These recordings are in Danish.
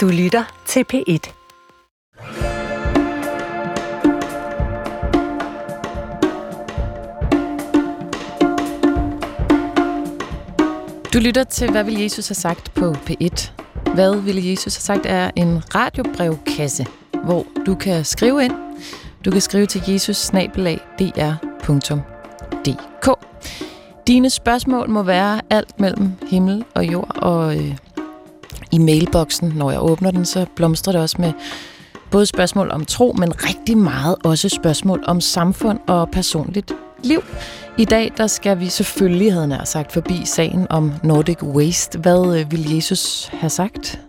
Du lytter til P1. Du lytter til, hvad vil Jesus have sagt på P1. Hvad ville Jesus have sagt er en radiobrevkasse, hvor du kan skrive ind. Du kan skrive til jesus dr.dk. Dine spørgsmål må være alt mellem himmel og jord, og øh, i mailboksen, når jeg åbner den, så blomstrer det også med både spørgsmål om tro, men rigtig meget også spørgsmål om samfund og personligt liv. I dag der skal vi selvfølgelig, havde nær sagt, forbi sagen om Nordic Waste. Hvad øh, vil Jesus have sagt?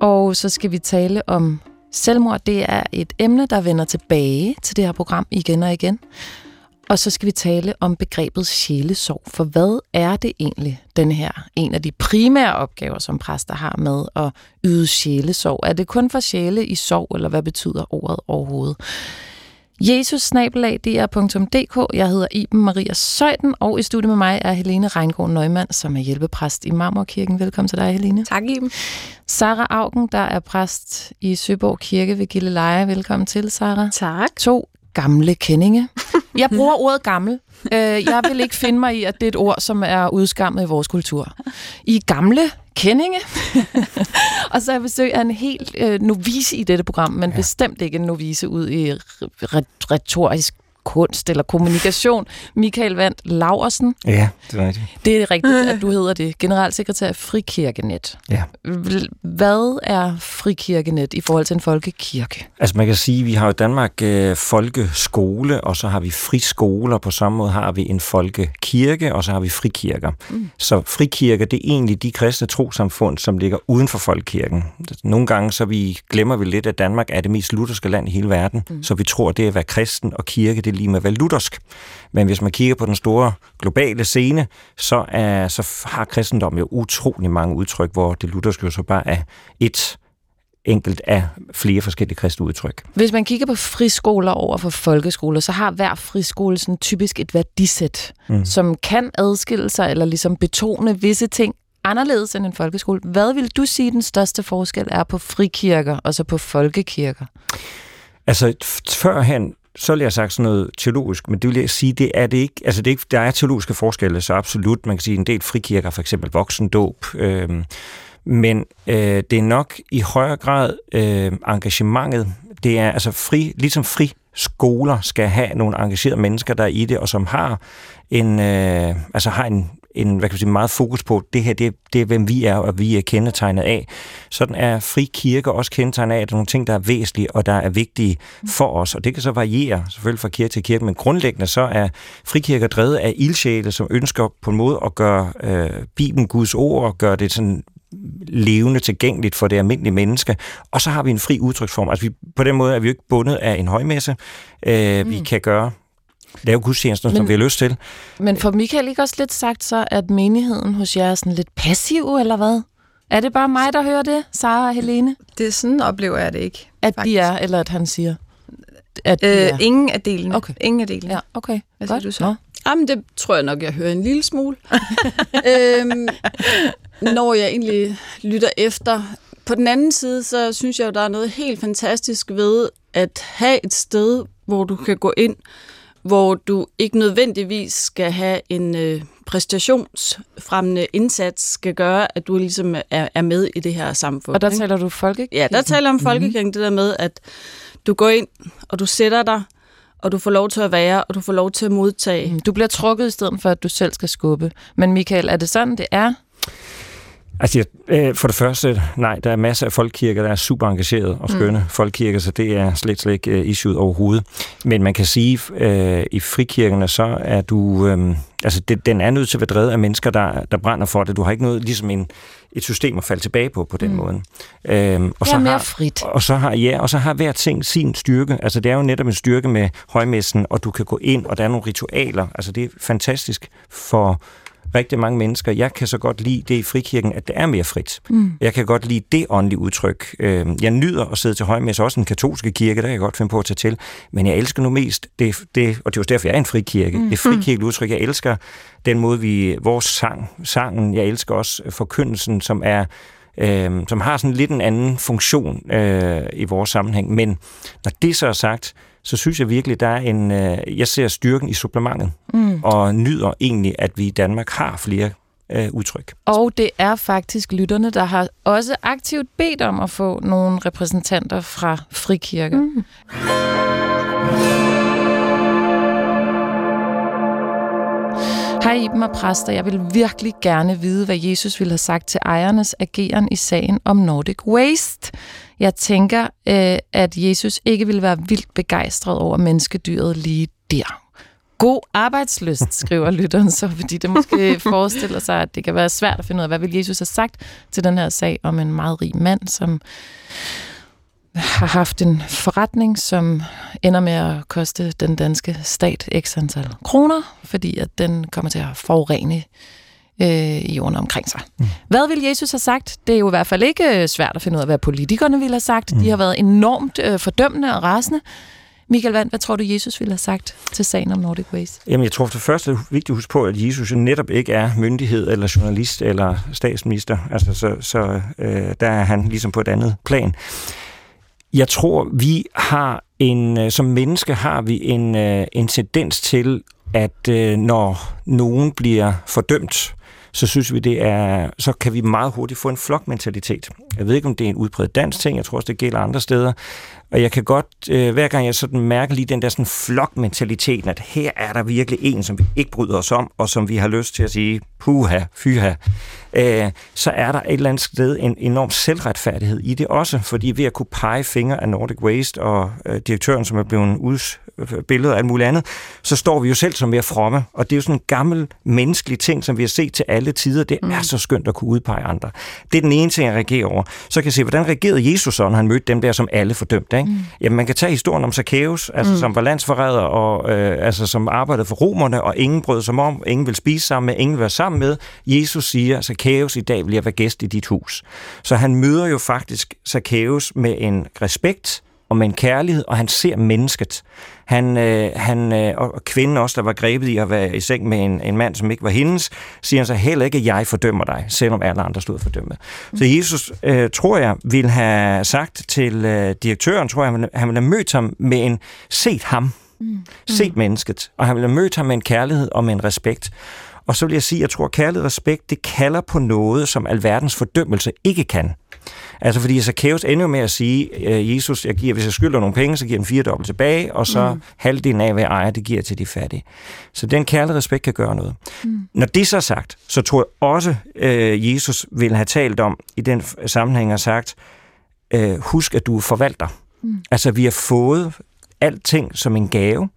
Og så skal vi tale om selvmord. Det er et emne, der vender tilbage til det her program igen og igen. Og så skal vi tale om begrebet sjælesorg. For hvad er det egentlig, den her en af de primære opgaver, som præster har med at yde sjælesorg? Er det kun for sjæle i sorg, eller hvad betyder ordet overhovedet? Jesus Jeg hedder Iben Maria Søjden, og i studiet med mig er Helene Reingård Nøgman, som er hjælpepræst i Marmorkirken. Velkommen til dig, Helene. Tak, Iben. Sara Augen, der er præst i Søborg Kirke ved Gilleleje. Velkommen til, Sara. Tak. To gamle kendinge. Jeg bruger ordet gammel. Øh, jeg vil ikke finde mig i, at det er et ord, som er udskammet i vores kultur. I gamle kendinge. og så er jeg besøg af en helt øh, novice i dette program, men ja. bestemt ikke en novice ud i retorisk kunst eller kommunikation. Michael Vandt Laversen. Ja, det er rigtigt. Det er rigtigt, at du hedder det. Generalsekretær Frikirkenet. Ja. Hvad er Frikirkenet i forhold til en folkekirke? Altså man kan sige, at vi har i Danmark øh, folkeskole, og så har vi friskoler. På samme måde har vi en folkekirke, og så har vi frikirker. Mm. Så frikirke, det er egentlig de kristne trosamfund, som ligger uden for folkekirken. Nogle gange så vi glemmer vi lidt, at Danmark er det mest lutherske land i hele verden, mm. så vi tror, det er at være kristen og kirke, det lige med være luthersk. Men hvis man kigger på den store globale scene, så, er, så har kristendom jo utrolig mange udtryk, hvor det lutherske jo så bare er et enkelt af flere forskellige kristne udtryk. Hvis man kigger på friskoler over for folkeskoler, så har hver friskole sådan typisk et værdisæt, mm. som kan adskille sig eller ligesom betone visse ting anderledes end en folkeskole. Hvad vil du sige, den største forskel er på frikirker og så på folkekirker? Altså, førhen, så vil jeg sagt sådan noget teologisk, men det vil jeg sige, det er det ikke. Altså det er ikke, der er teologiske forskelle, så absolut. Man kan sige, en del frikirker, for eksempel voksendåb, øh, men øh, det er nok i højere grad øh, engagementet. Det er altså fri, ligesom fri skoler skal have nogle engagerede mennesker, der er i det, og som har en, øh, altså har en, en hvad kan man sige, meget fokus på, det her, det, det er, hvem vi er, og vi er kendetegnet af. Sådan er fri kirke også kendetegnet af, at der er nogle ting, der er væsentlige, og der er vigtige for os, og det kan så variere selvfølgelig fra kirke til kirke, men grundlæggende så er frikirker drevet af ildsjæle, som ønsker på en måde at gøre øh, Bibelen, Guds ord, og gøre det sådan levende tilgængeligt for det almindelige menneske. Og så har vi en fri udtryksform. Altså vi, på den måde er vi jo ikke bundet af en højmesse. Øh, mm. Vi kan gøre lave gudstjenester, som vi har lyst til. Men for Michael ikke også lidt sagt så, at menigheden hos jer er sådan lidt passiv, eller hvad? Er det bare mig, der hører det, Sara og Helene? Det er sådan, oplever jeg det ikke. At faktisk. de er, eller at han siger? At de øh, er. Ingen af delene. Okay. Ingen af delene. Ja, okay. Hvad siger du så? Nå. Jamen, det tror jeg nok, jeg hører en lille smule. øhm, når jeg egentlig lytter efter. På den anden side, så synes jeg jo, der er noget helt fantastisk ved at have et sted, hvor du kan gå ind, hvor du ikke nødvendigvis skal have en øh, præstationsfremmende indsats, skal gøre, at du ligesom er, er med i det her samfund. Og der ikke? taler du folkekirken? Ja, der taler om folkekirken, mm-hmm. det der med, at du går ind, og du sætter dig, og du får lov til at være, og du får lov til at modtage. Mm, du bliver trukket i stedet for, at du selv skal skubbe. Men Michael, er det sådan, det er? Altså, øh, for det første, nej, der er masser af folkekirker, der er super engagerede og skønne mm. folkekirker, så det er slet, slet ikke uh, issue overhovedet. Men man kan sige, uh, i frikirkerne, så er du, um, altså det, den er nødt til at være drevet af mennesker, der, der brænder for det. Du har ikke noget, ligesom en, et system at falde tilbage på, på den mm. måde. Um, og så mere har, frit. Og så har, ja, og så har hver ting sin styrke. Altså, det er jo netop en styrke med højmessen, og du kan gå ind, og der er nogle ritualer. Altså, det er fantastisk for rigtig mange mennesker. Jeg kan så godt lide det i frikirken, at det er mere frit. Mm. Jeg kan godt lide det åndelige udtryk. Øhm, jeg nyder at sidde til højmesse, også en katolske kirke, der kan jeg godt finde på at tage til. Men jeg elsker nu mest, det, det, og det er jo derfor, jeg er en frikirke. Mm. Det frikirkelige udtryk. Jeg elsker den måde, vi, vores sang, sangen, jeg elsker også forkyndelsen, som er øh, som har sådan lidt en anden funktion øh, i vores sammenhæng. Men når det så er sagt, så synes jeg virkelig, der er en... Øh, jeg ser styrken i supplementet, mm. og nyder egentlig, at vi i Danmark har flere øh, udtryk. Og det er faktisk lytterne, der har også aktivt bedt om at få nogle repræsentanter fra frikirke. Mm. Hej Iben og præster, jeg vil virkelig gerne vide, hvad Jesus ville have sagt til ejernes ageren i sagen om Nordic Waste. Jeg tænker, øh, at Jesus ikke ville være vildt begejstret over menneskedyret lige der. God arbejdsløst, skriver lytteren så, fordi det måske forestiller sig, at det kan være svært at finde ud af, hvad vil Jesus have sagt til den her sag om en meget rig mand, som har haft en forretning, som ender med at koste den danske stat x antal kroner, fordi at den kommer til at forurene øh, jorden omkring sig. Mm. Hvad vil Jesus have sagt? Det er jo i hvert fald ikke øh, svært at finde ud af, hvad politikerne ville have sagt. Mm. De har været enormt øh, fordømmende og rasende. Michael Vand, hvad tror du, Jesus ville have sagt til sagen om Nordic Waste? Jamen, jeg tror for det første er vigtigt at huske på, at Jesus netop ikke er myndighed eller journalist eller statsminister. Altså, så, så øh, der er han ligesom på et andet plan. Jeg tror, vi har en, øh, som menneske har vi en, øh, en tendens til, at øh, når nogen bliver fordømt, så synes vi, det er, så kan vi meget hurtigt få en flokmentalitet. Jeg ved ikke, om det er en udbredt dansk ting, jeg tror også, det gælder andre steder. Og jeg kan godt, øh, hver gang jeg sådan mærker lige den der sådan flokmentaliteten, at her er der virkelig en, som vi ikke bryder os om, og som vi har lyst til at sige, puha, fyha, øh, så er der et eller andet sted en enorm selvretfærdighed i det også, fordi ved at kunne pege fingre af Nordic Waste og øh, direktøren, som er blevet billeder og alt muligt andet, så står vi jo selv som mere fromme. Og det er jo sådan en gammel menneskelig ting, som vi har set til alle tider. Det mm. er så skønt at kunne udpege andre. Det er den ene ting, jeg reagerer over. Så kan jeg se, hvordan reagerede Jesus så, når han mødte dem der, som alle fordømte. Ikke? Mm. Jamen, man kan tage historien om Zacchaeus, altså, mm. som var landsforræder, og øh, altså, som arbejdede for romerne, og ingen brød sig om, ingen vil spise sammen med, ingen vil være sammen med. Jesus siger, Zacchaeus, i dag vil jeg være gæst i dit hus. Så han møder jo faktisk Zacchaeus med en respekt, og med en kærlighed, og han ser mennesket. Han, øh, han, øh, og kvinden også, der var grebet i at være i seng med en, en mand, som ikke var hendes, siger han så heller ikke, at jeg fordømmer dig, selvom alle andre stod fordømmet. Mm. Så Jesus, øh, tror jeg, ville have sagt til øh, direktøren, tror jeg, han ville, han ville have mødt ham med en set ham, mm. set mennesket, og han ville have mødt ham med en kærlighed og med en respekt. Og så vil jeg sige, at jeg tror, at kærlighed og respekt, det kalder på noget, som alverdens fordømmelse ikke kan. Altså fordi Zacchaeus ender jo med at sige, øh, Jesus, jeg giver, hvis jeg skylder nogle penge, så giver jeg fire dobbelt tilbage, og så mm. halvdelen af, hvad jeg ejer, det giver til de fattige. Så den kærlighed respekt kan gøre noget. Mm. Når det så er sagt, så tror jeg også, øh, Jesus vil have talt om, i den sammenhæng har sagt, øh, husk, at du er forvalter. Mm. Altså vi har fået alting som en gave,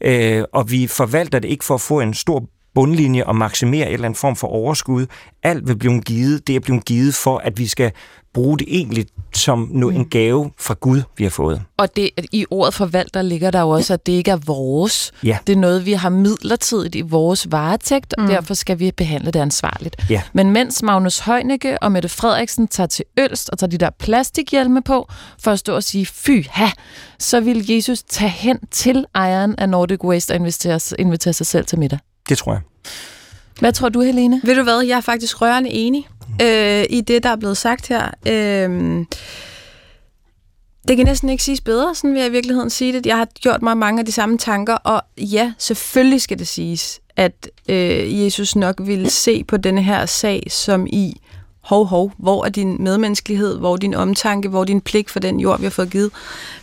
øh, og vi forvalter det ikke for at få en stor bundlinje og maksimere en eller anden form for overskud. Alt vil blive givet. Det er blevet givet for, at vi skal bruge det egentlig som nu en mm. gave fra Gud, vi har fået. Og det, i ordet forvalter ligger der jo også, at det ikke er vores. Ja. Det er noget, vi har midlertidigt i vores varetægt, og mm. derfor skal vi behandle det ansvarligt. Ja. Men mens Magnus Heunicke og Mette Frederiksen tager til Ølst og tager de der plastikhjelme på, for at stå og sige, fy ha, så vil Jesus tage hen til ejeren af Nordic Waste og invitere, invitere sig selv til middag. Det tror jeg. Hvad tror du, Helene? Ved du hvad, jeg er faktisk rørende enig øh, i det, der er blevet sagt her. Øh, det kan næsten ikke siges bedre, sådan vil jeg i virkeligheden sige det. Jeg har gjort mig mange af de samme tanker, og ja, selvfølgelig skal det siges, at øh, Jesus nok ville se på denne her sag som i, hov, hov, hvor er din medmenneskelighed, hvor er din omtanke, hvor er din pligt for den jord, vi har fået givet.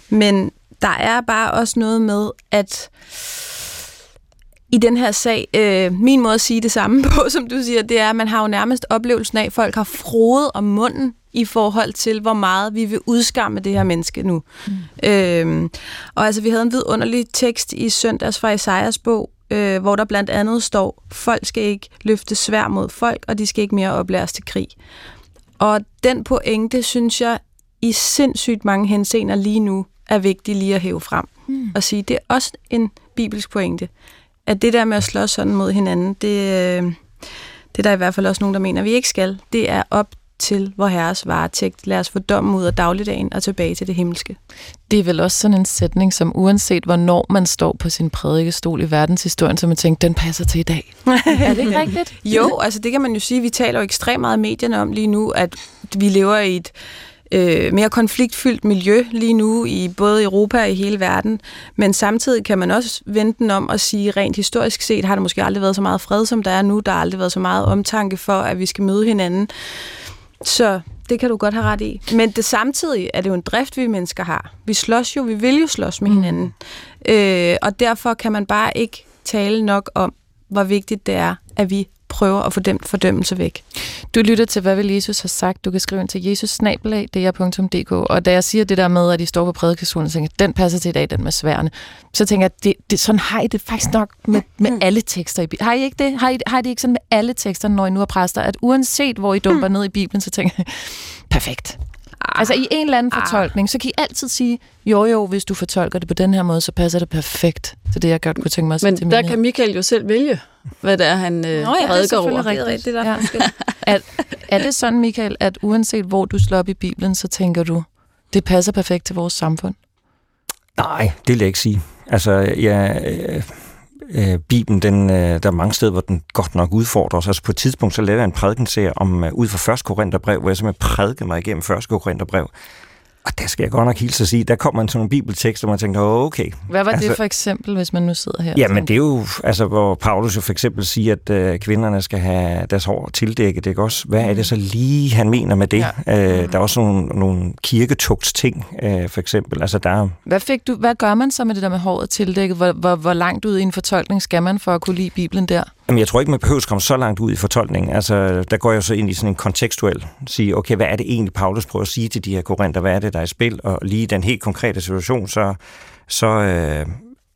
Men der er bare også noget med, at i den her sag, øh, min måde at sige det samme på, som du siger, det er, at man har jo nærmest oplevelsen af, at folk har froet om munden i forhold til, hvor meget vi vil udskamme det her menneske nu. Mm. Øh, og altså, vi havde en vidunderlig tekst i søndags fra Isaias bog, øh, hvor der blandt andet står, folk skal ikke løfte svær mod folk, og de skal ikke mere oplæres til krig. Og den pointe, synes jeg, i sindssygt mange henseender lige nu, er vigtig lige at hæve frem. Mm. Og sige, det er også en bibelsk pointe at det der med at slås sådan mod hinanden, det, øh, det er der i hvert fald også nogen, der mener, at vi ikke skal. Det er op til vor herres varetægt. Lad os få dommen ud af dagligdagen og tilbage til det himmelske. Det er vel også sådan en sætning, som uanset hvornår man står på sin prædikestol i verdenshistorien, så man tænker, den passer til i dag. er det ikke rigtigt? Jo, altså det kan man jo sige. Vi taler jo ekstremt meget i medierne om lige nu, at vi lever i et øh, mere konfliktfyldt miljø lige nu i både Europa og i hele verden. Men samtidig kan man også vente den om og sige, rent historisk set har der måske aldrig været så meget fred, som der er nu. Der har aldrig været så meget omtanke for, at vi skal møde hinanden. Så det kan du godt have ret i. Men det samtidig er det jo en drift, vi mennesker har. Vi slås jo, vi vil jo slås med hinanden. Mm. Øh, og derfor kan man bare ikke tale nok om, hvor vigtigt det er, at vi prøver at få den fordømmelse væk. Du lytter til, hvad vil Jesus har sagt. Du kan skrive ind til jesusnabelag.dk. Og da jeg siger det der med, at de står på prædikestolen, så tænker den passer til i dag, den med sværene. Så tænker jeg, det, det, sådan har I det faktisk nok med, med mm. alle tekster i Bibelen. Har I ikke det? Har I, har I det ikke sådan med alle tekster, når I nu er præster, at uanset hvor I dumper mm. ned i Bibelen, så tænker jeg, perfekt. Ah, altså i en eller anden ah. fortolkning, så kan I altid sige, jo jo, hvis du fortolker det på den her måde, så passer det perfekt til det, jeg godt kunne tænke mig at Men til der kan Michael jo selv vælge, hvad det er, han øh, Nå, ja, redder over. Det er rigtigt. Det er, der ja. er, er det sådan, Michael, at uanset hvor du slår op i Bibelen, så tænker du, det passer perfekt til vores samfund? Nej, det vil jeg ikke sige. Altså, jeg... Øh øh, Bibelen, den, øh, der er mange steder, hvor den godt nok udfordrer os. Altså på et tidspunkt, så lavede jeg en prædikenserie om, øh, ud fra 1. Korintherbrev, hvor jeg simpelthen prædikede mig igennem 1. Korintherbrev. Og der skal jeg godt nok hilse at sige, der kommer en sådan nogle bibeltekster, hvor man tænker, okay. Hvad var altså, det for eksempel, hvis man nu sidder her? Ja, men det er jo, altså hvor Paulus jo for eksempel siger, at øh, kvinderne skal have deres hår tildækket, ikke også? Hvad er det så lige, han mener med det? Ja. Øh, der er også nogle, nogle kirketugtsting, øh, for eksempel. Altså, der... hvad, fik du, hvad gør man så med det der med håret tildækket? Hvor, hvor, hvor langt ud i en fortolkning skal man for at kunne lide Bibelen der? Jamen, jeg tror ikke, man behøver at komme så langt ud i fortolkningen. Altså, der går jeg så ind i sådan en kontekstuel, sige, okay, hvad er det egentlig, Paulus prøver at sige til de her korinther? Hvad er det, der er i spil? Og lige i den helt konkrete situation, så, så øh,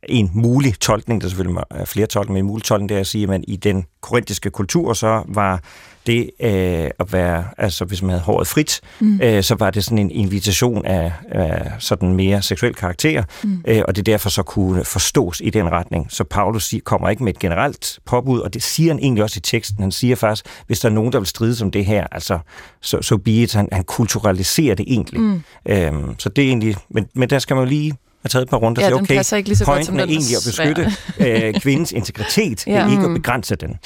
en mulig tolkning, der selvfølgelig er flere tolkninger, men en mulig tolkning, det er at sige, at man i den korintiske kultur, så var det øh, at være, altså hvis man havde håret frit, mm. øh, så var det sådan en invitation af, af sådan mere seksuel karakter, mm. øh, og det derfor så kunne forstås i den retning. Så Paulus siger, kommer ikke med et generelt påbud, og det siger han egentlig også i teksten. Han siger faktisk, hvis der er nogen, der vil stride om det her, altså så, så be it, han, han kulturaliserer det egentlig. Mm. Øhm, så det er egentlig, men, men der skal man jo lige har taget et par runder ja, og okay, ikke lige så pointen godt, som er egentlig at beskytte øh, kvindens integritet, ja. ikke at begrænse den.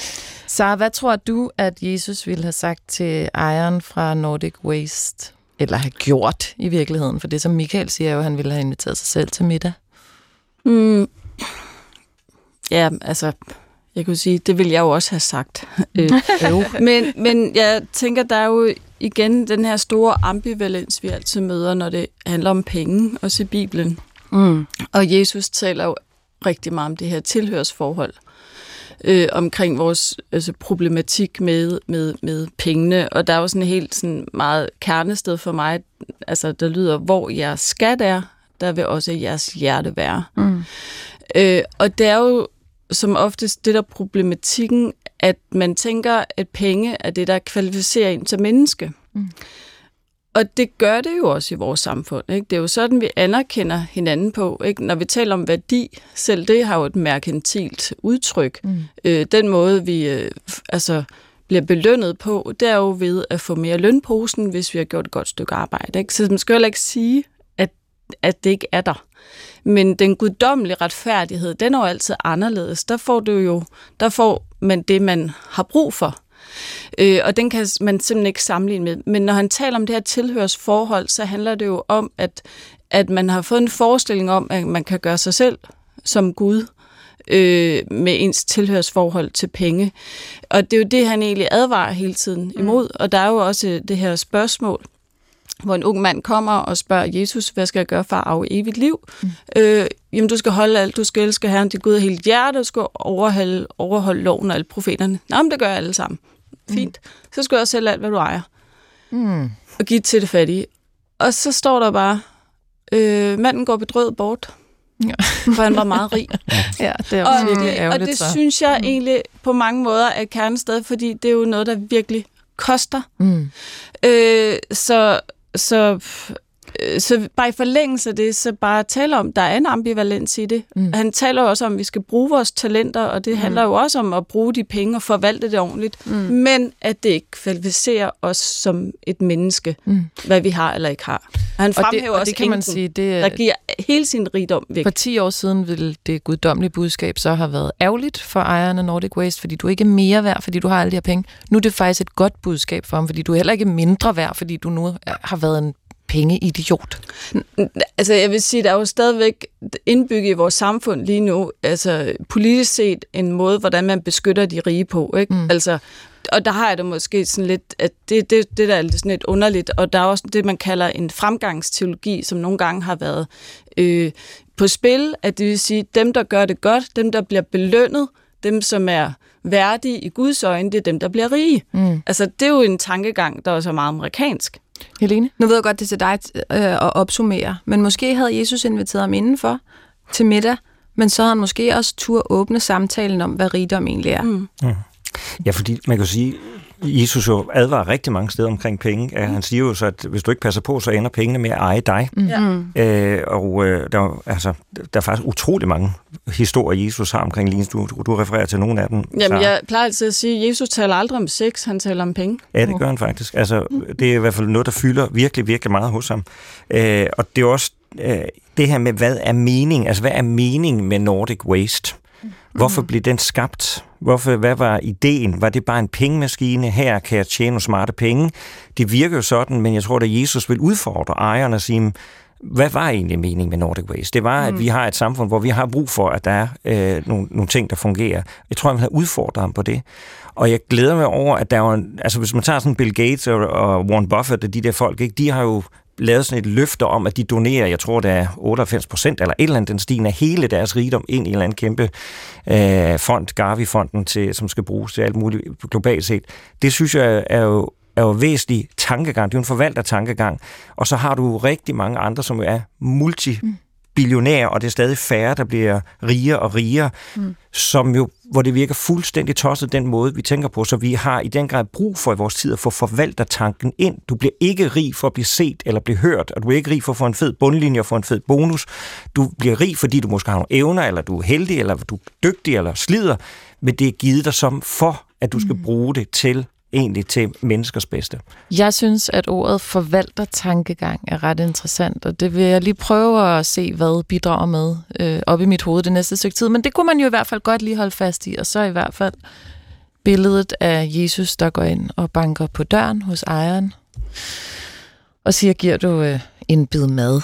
Så hvad tror du, at Jesus ville have sagt til ejeren fra Nordic Waste, eller have gjort i virkeligheden? For det, som Michael siger, jo, at han ville have inviteret sig selv til middag. Mm. Ja, altså, jeg kunne sige, det ville jeg jo også have sagt. øh, men, men jeg tænker, der er jo igen den her store ambivalens, vi altid møder, når det handler om penge, også i Bibelen. Mm. Og Jesus taler jo rigtig meget om det her tilhørsforhold øh, omkring vores altså, problematik med, med, med pengene. Og der er jo sådan et helt sådan meget kernested for mig, altså der lyder, hvor jeres skat er, der vil også jeres hjerte være. Mm. Øh, og det er jo som oftest det der problematikken, at man tænker, at penge er det, der kvalificerer en til menneske. Mm. Og det gør det jo også i vores samfund. Ikke? Det er jo sådan, vi anerkender hinanden på. Ikke? Når vi taler om værdi, selv det har jo et merkantilt udtryk. Mm. Øh, den måde, vi øh, altså, bliver belønnet på, det er jo ved at få mere lønposen, hvis vi har gjort et godt stykke arbejde. Ikke? Så man skal heller ikke sige, at, at det ikke er der. Men den guddommelige retfærdighed, den er jo altid anderledes. Der får du jo, der får man det, man har brug for. Øh, og den kan man simpelthen ikke sammenligne med. Men når han taler om det her tilhørsforhold, så handler det jo om, at, at man har fået en forestilling om, at man kan gøre sig selv som Gud øh, med ens tilhørsforhold til penge. Og det er jo det, han egentlig advarer hele tiden mm. imod. Mm. Og der er jo også det her spørgsmål, hvor en ung mand kommer og spørger Jesus, hvad skal jeg gøre for at arve evigt liv? Mm. Øh, jamen, du skal holde alt, du skal elske Herren, dit Gud af hele hjertet, du skal overholde, overholde loven og alle profeterne. Nå, men det gør alle sammen. Fint. Mm. Så skal du også sælge alt, hvad du ejer. Mm. Og give til det fattige. Og så står der bare, øh, manden går bedrøvet bort. Ja. For han var meget rig. ja, det er også og, virkelig ærgerligt. Og det så. synes jeg mm. egentlig på mange måder er kernested, fordi det er jo noget, der virkelig koster. Mm. Øh, så, så så bare i forlængelse af det, så bare tale om, der er en ambivalens i det. Mm. Han taler også om, at vi skal bruge vores talenter, og det mm. handler jo også om at bruge de penge og forvalte det ordentligt, mm. men at det ikke kvalificerer os som et menneske, mm. hvad vi har eller ikke har. Og han fremhæver og det, og også det kan man sige, det, der giver hele sin rigdom væk. For 10 år siden ville det guddommelige budskab så have været ærgerligt for ejeren af Nordic Waste, fordi du ikke er mere værd, fordi du har alle de her penge. Nu er det faktisk et godt budskab for ham, fordi du er heller ikke mindre værd, fordi du nu har været en pengeidiot? Altså, jeg vil sige, der er jo stadigvæk indbygget i vores samfund lige nu, altså politisk set, en måde, hvordan man beskytter de rige på, ikke? Mm. Altså, og der har jeg det måske sådan lidt, at det, det, det der er sådan lidt underligt, og der er også det, man kalder en fremgangsteologi, som nogle gange har været øh, på spil, at det vil sige, dem, der gør det godt, dem, der bliver belønnet, dem, som er værdige i Guds øjne, det er dem, der bliver rige. Mm. Altså, det er jo en tankegang, der også er meget amerikansk. Helene? Nu ved jeg godt, det er til dig øh, at opsummere, men måske havde Jesus inviteret ham indenfor til middag, men så havde han måske også tur åbne samtalen om, hvad rigdom egentlig er. Mm. Mm. Ja, fordi man kan sige, Jesus jo advarer rigtig mange steder omkring penge. Ja, han siger jo så, at hvis du ikke passer på, så ender pengene med at eje dig. Mm. Øh, og øh, der, altså, der er faktisk utrolig mange historier, Jesus har omkring lignende. Du, du refererer til nogle af dem. Jamen, jeg plejer altid at sige, at Jesus taler aldrig om sex, han taler om penge. Ja, det gør han faktisk. Altså, det er i hvert fald noget, der fylder virkelig, virkelig meget hos ham. Øh, og det er også øh, det her med, hvad er mening? Altså, hvad er mening med Nordic Waste? Hvorfor blev den skabt? Hvorfor, hvad var ideen? Var det bare en pengemaskine? Her kan jeg tjene smarte penge. Det virker jo sådan, men jeg tror, at Jesus vil udfordre ejerne og sige, hvad var egentlig meningen med Nordic Waste? Det var, mm. at vi har et samfund, hvor vi har brug for, at der er øh, nogle, nogle ting, der fungerer. Jeg tror, man har udfordret ham på det. Og jeg glæder mig over, at der var, altså hvis man tager sådan Bill Gates og, og Warren Buffett og de der folk, ikke, de har jo lavet sådan et løfte om, at de donerer, jeg tror det er 98 procent, eller et eller andet den stigende af hele deres rigdom ind i en eller anden kæmpe øh, fond, Garvey-fonden, til, som skal bruges til alt muligt globalt set. Det synes jeg er jo er jo væsentlig tankegang. Det er jo en forvalter tankegang. Og så har du rigtig mange andre, som jo er multi mm billionærer, og det er stadig færre, der bliver rigere og rigere, mm. som jo, hvor det virker fuldstændig tosset den måde, vi tænker på. Så vi har i den grad brug for i vores tid at få forvaltertanken ind. Du bliver ikke rig for at blive set eller blive hørt, og du er ikke rig for at få en fed bundlinje og få en fed bonus. Du bliver rig, fordi du måske har nogle evner, eller du er heldig, eller du er dygtig, eller slider, men det er givet dig som for, at du skal mm. bruge det til egentlig til menneskers bedste. Jeg synes, at ordet forvalter tankegang er ret interessant, og det vil jeg lige prøve at se, hvad bidrager med øh, op i mit hoved det næste stykke tid. Men det kunne man jo i hvert fald godt lige holde fast i, og så i hvert fald billedet af Jesus, der går ind og banker på døren hos ejeren og siger, giver du øh, en bid mad?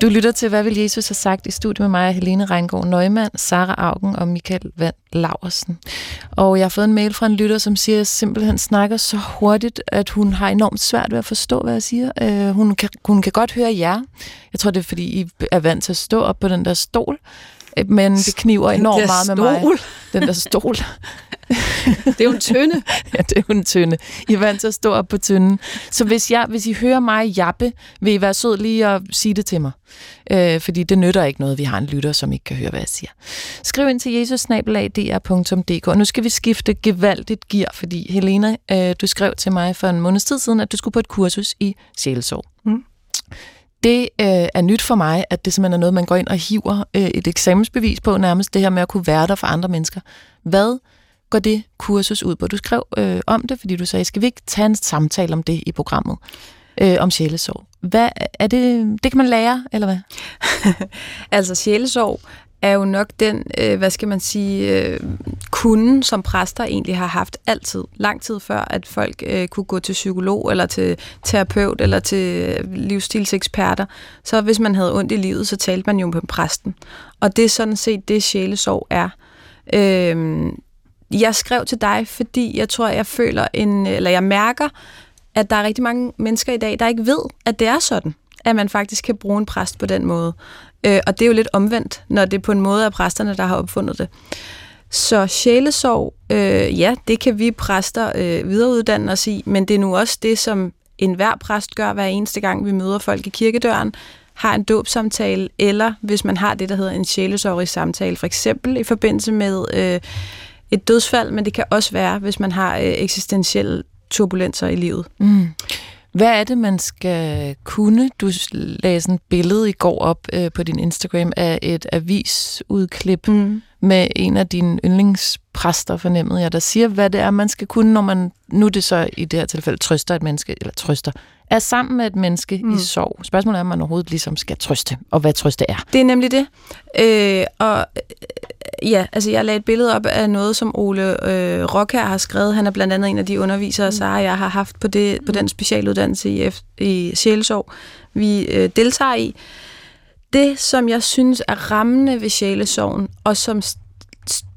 Du lytter til, hvad vil Jesus have sagt i studiet med mig, Helene Reingård Nøgman, Sara Augen og Michael Vand Laversen. Og jeg har fået en mail fra en lytter, som siger, at jeg simpelthen snakker så hurtigt, at hun har enormt svært ved at forstå, hvad jeg siger. Uh, hun, kan, hun kan godt høre jer. Jeg tror, det er, fordi I er vant til at stå op på den der stol. Øh, men det kniver enormt meget med mig. Den der stol. det er jo en tynde. ja, det er jo en tynde. I er vant til at stå op på tynden. Så hvis, jeg, hvis I hører mig jappe, vil I være sød lige at sige det til mig. Øh, fordi det nytter ikke noget, vi har en lytter, som ikke kan høre, hvad jeg siger. Skriv ind til jesusnabelag.dr.dk. Nu skal vi skifte gevaldigt gear, fordi Helena, øh, du skrev til mig for en måneds tid siden, at du skulle på et kursus i sjælsorg. Mm. Det øh, er nyt for mig, at det simpelthen er noget, man går ind og hiver øh, et eksamensbevis på, nærmest det her med at kunne være der for andre mennesker. Hvad går det kursus ud på? Du skrev øh, om det, fordi du sagde, skal vi ikke tage en samtale om det i programmet? Øh, om sjælesorg. Hvad er det? Det kan man lære, eller hvad? altså sjælesorg er jo nok den, øh, hvad skal man sige, øh, kunden, som præster egentlig har haft altid. Lang tid før, at folk øh, kunne gå til psykolog, eller til terapeut, eller til livsstilseksperter. Så hvis man havde ondt i livet, så talte man jo med præsten. Og det er sådan set det, sjælesorg er. Øh, jeg skrev til dig, fordi jeg tror, jeg føler en, eller jeg mærker, at der er rigtig mange mennesker i dag, der ikke ved, at det er sådan, at man faktisk kan bruge en præst på den måde. Øh, og det er jo lidt omvendt, når det på en måde er præsterne, der har opfundet det. Så sjælesorg, øh, ja, det kan vi præster øh, videreuddanne os i, men det er nu også det, som enhver præst gør hver eneste gang, vi møder folk i kirkedøren, har en dåbsamtale, eller hvis man har det, der hedder en sjælesorgig samtale, for eksempel i forbindelse med øh, et dødsfald, men det kan også være, hvis man har øh, eksistentielle turbulenser i livet. Mm. Hvad er det, man skal kunne? Du lagde sådan et billede i går op øh, på din Instagram af et avisudklip mm med en af dine yndlingspræster, fornemmede jeg, der siger, hvad det er, man skal kunne, når man, nu det så i det her tilfælde, trøster et menneske, eller trøster, er sammen med et menneske mm. i sorg. Spørgsmålet er, om man overhovedet ligesom skal trøste, og hvad trøste er. Det er nemlig det. Øh, og ja, altså jeg lagde et billede op af noget, som Ole øh, Rockær har skrevet. Han er blandt andet en af de undervisere, mm. Sara jeg har haft på, det, på den specialuddannelse i, i Sjælesov, vi øh, deltager i. Det, som jeg synes er rammende ved sjælesorgen, og som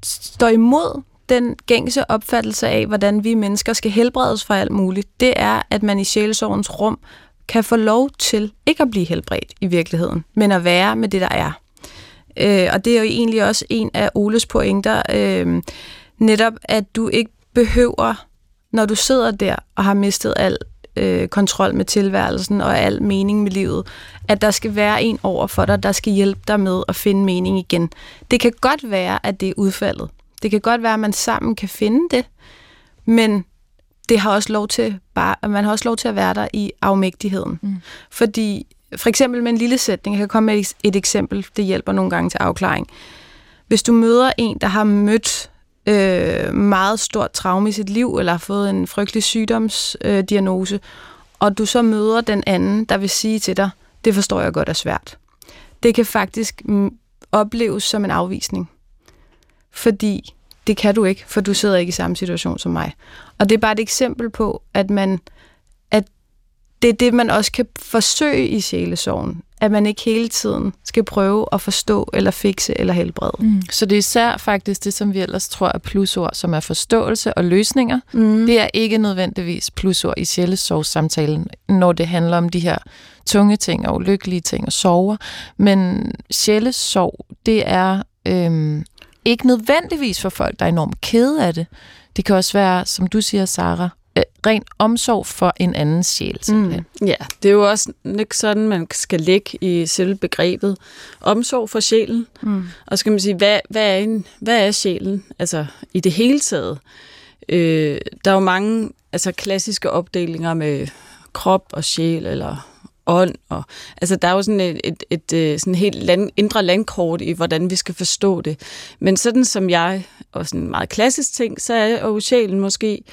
står imod den gængse opfattelse af, hvordan vi mennesker skal helbredes for alt muligt, det er, at man i sjælesorgens rum kan få lov til ikke at blive helbredt i virkeligheden, men at være med det, der er. Øh, og det er jo egentlig også en af Oles pointer, øh, netop at du ikke behøver, når du sidder der og har mistet al øh, kontrol med tilværelsen og al mening med livet, at der skal være en over for dig, der skal hjælpe dig med at finde mening igen. Det kan godt være, at det er udfaldet. Det kan godt være, at man sammen kan finde det, men det har også lov til bare, man har også lov til at være der i afmægtigheden. Mm. Fordi for eksempel med en lille sætning, jeg kan komme med et eksempel, det hjælper nogle gange til afklaring. Hvis du møder en, der har mødt øh, meget stort traume i sit liv, eller har fået en frygtelig sygdomsdiagnose, øh, og du så møder den anden, der vil sige til dig, det forstår jeg godt er svært. Det kan faktisk opleves som en afvisning. Fordi det kan du ikke, for du sidder ikke i samme situation som mig. Og det er bare et eksempel på, at man det er det, man også kan forsøge i sjælesorgen. At man ikke hele tiden skal prøve at forstå, eller fikse, eller helbrede. Mm. Så det er især faktisk det, som vi ellers tror er plusord, som er forståelse og løsninger. Mm. Det er ikke nødvendigvis plusord i sjælesorgssamtalen, når det handler om de her tunge ting og ulykkelige ting og sorger. Men sjælesorg, det er øhm, ikke nødvendigvis for folk, der er enormt kede af det. Det kan også være, som du siger, Sara, øh, ren omsorg for en anden sjæl. Mm. Ja, det er jo også ikke sådan, man skal lægge i selve begrebet omsorg for sjælen. Mm. Og så kan man sige, hvad, hvad, er en, hvad er sjælen? Altså i det hele taget. Øh, der er jo mange altså, klassiske opdelinger med krop og sjæl, eller ånd. Og, altså, der er jo sådan et, et, et, et sådan helt land, indre landkort i, hvordan vi skal forstå det. Men sådan som jeg, og sådan meget klassisk ting, så er jo sjælen måske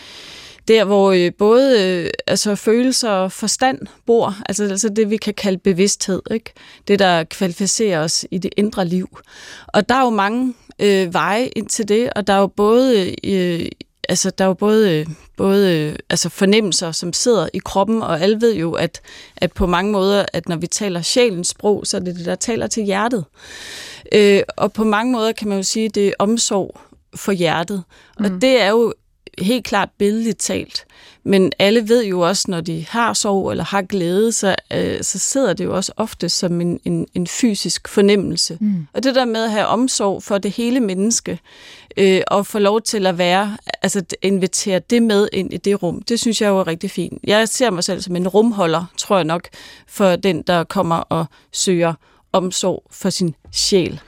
der hvor øh, både øh, altså følelser og forstand bor, altså, altså det vi kan kalde bevidsthed, ikke? det der kvalificerer os i det indre liv. Og der er jo mange øh, veje ind til det, og der er jo både øh, altså der er jo både, både altså fornemmelser, som sidder i kroppen, og alle ved jo, at, at på mange måder, at når vi taler sjælens sprog, så er det det, der taler til hjertet. Øh, og på mange måder kan man jo sige, at det er omsorg for hjertet. Mm. Og det er jo helt klart billedligt talt. Men alle ved jo også, når de har sorg eller har glæde, så, øh, så sidder det jo også ofte som en, en, en fysisk fornemmelse. Mm. Og det der med at have omsorg for det hele menneske, øh, og få lov til at være, altså invitere det med ind i det rum, det synes jeg jo er rigtig fint. Jeg ser mig selv som en rumholder, tror jeg nok, for den, der kommer og søger omsorg for sin sjæl.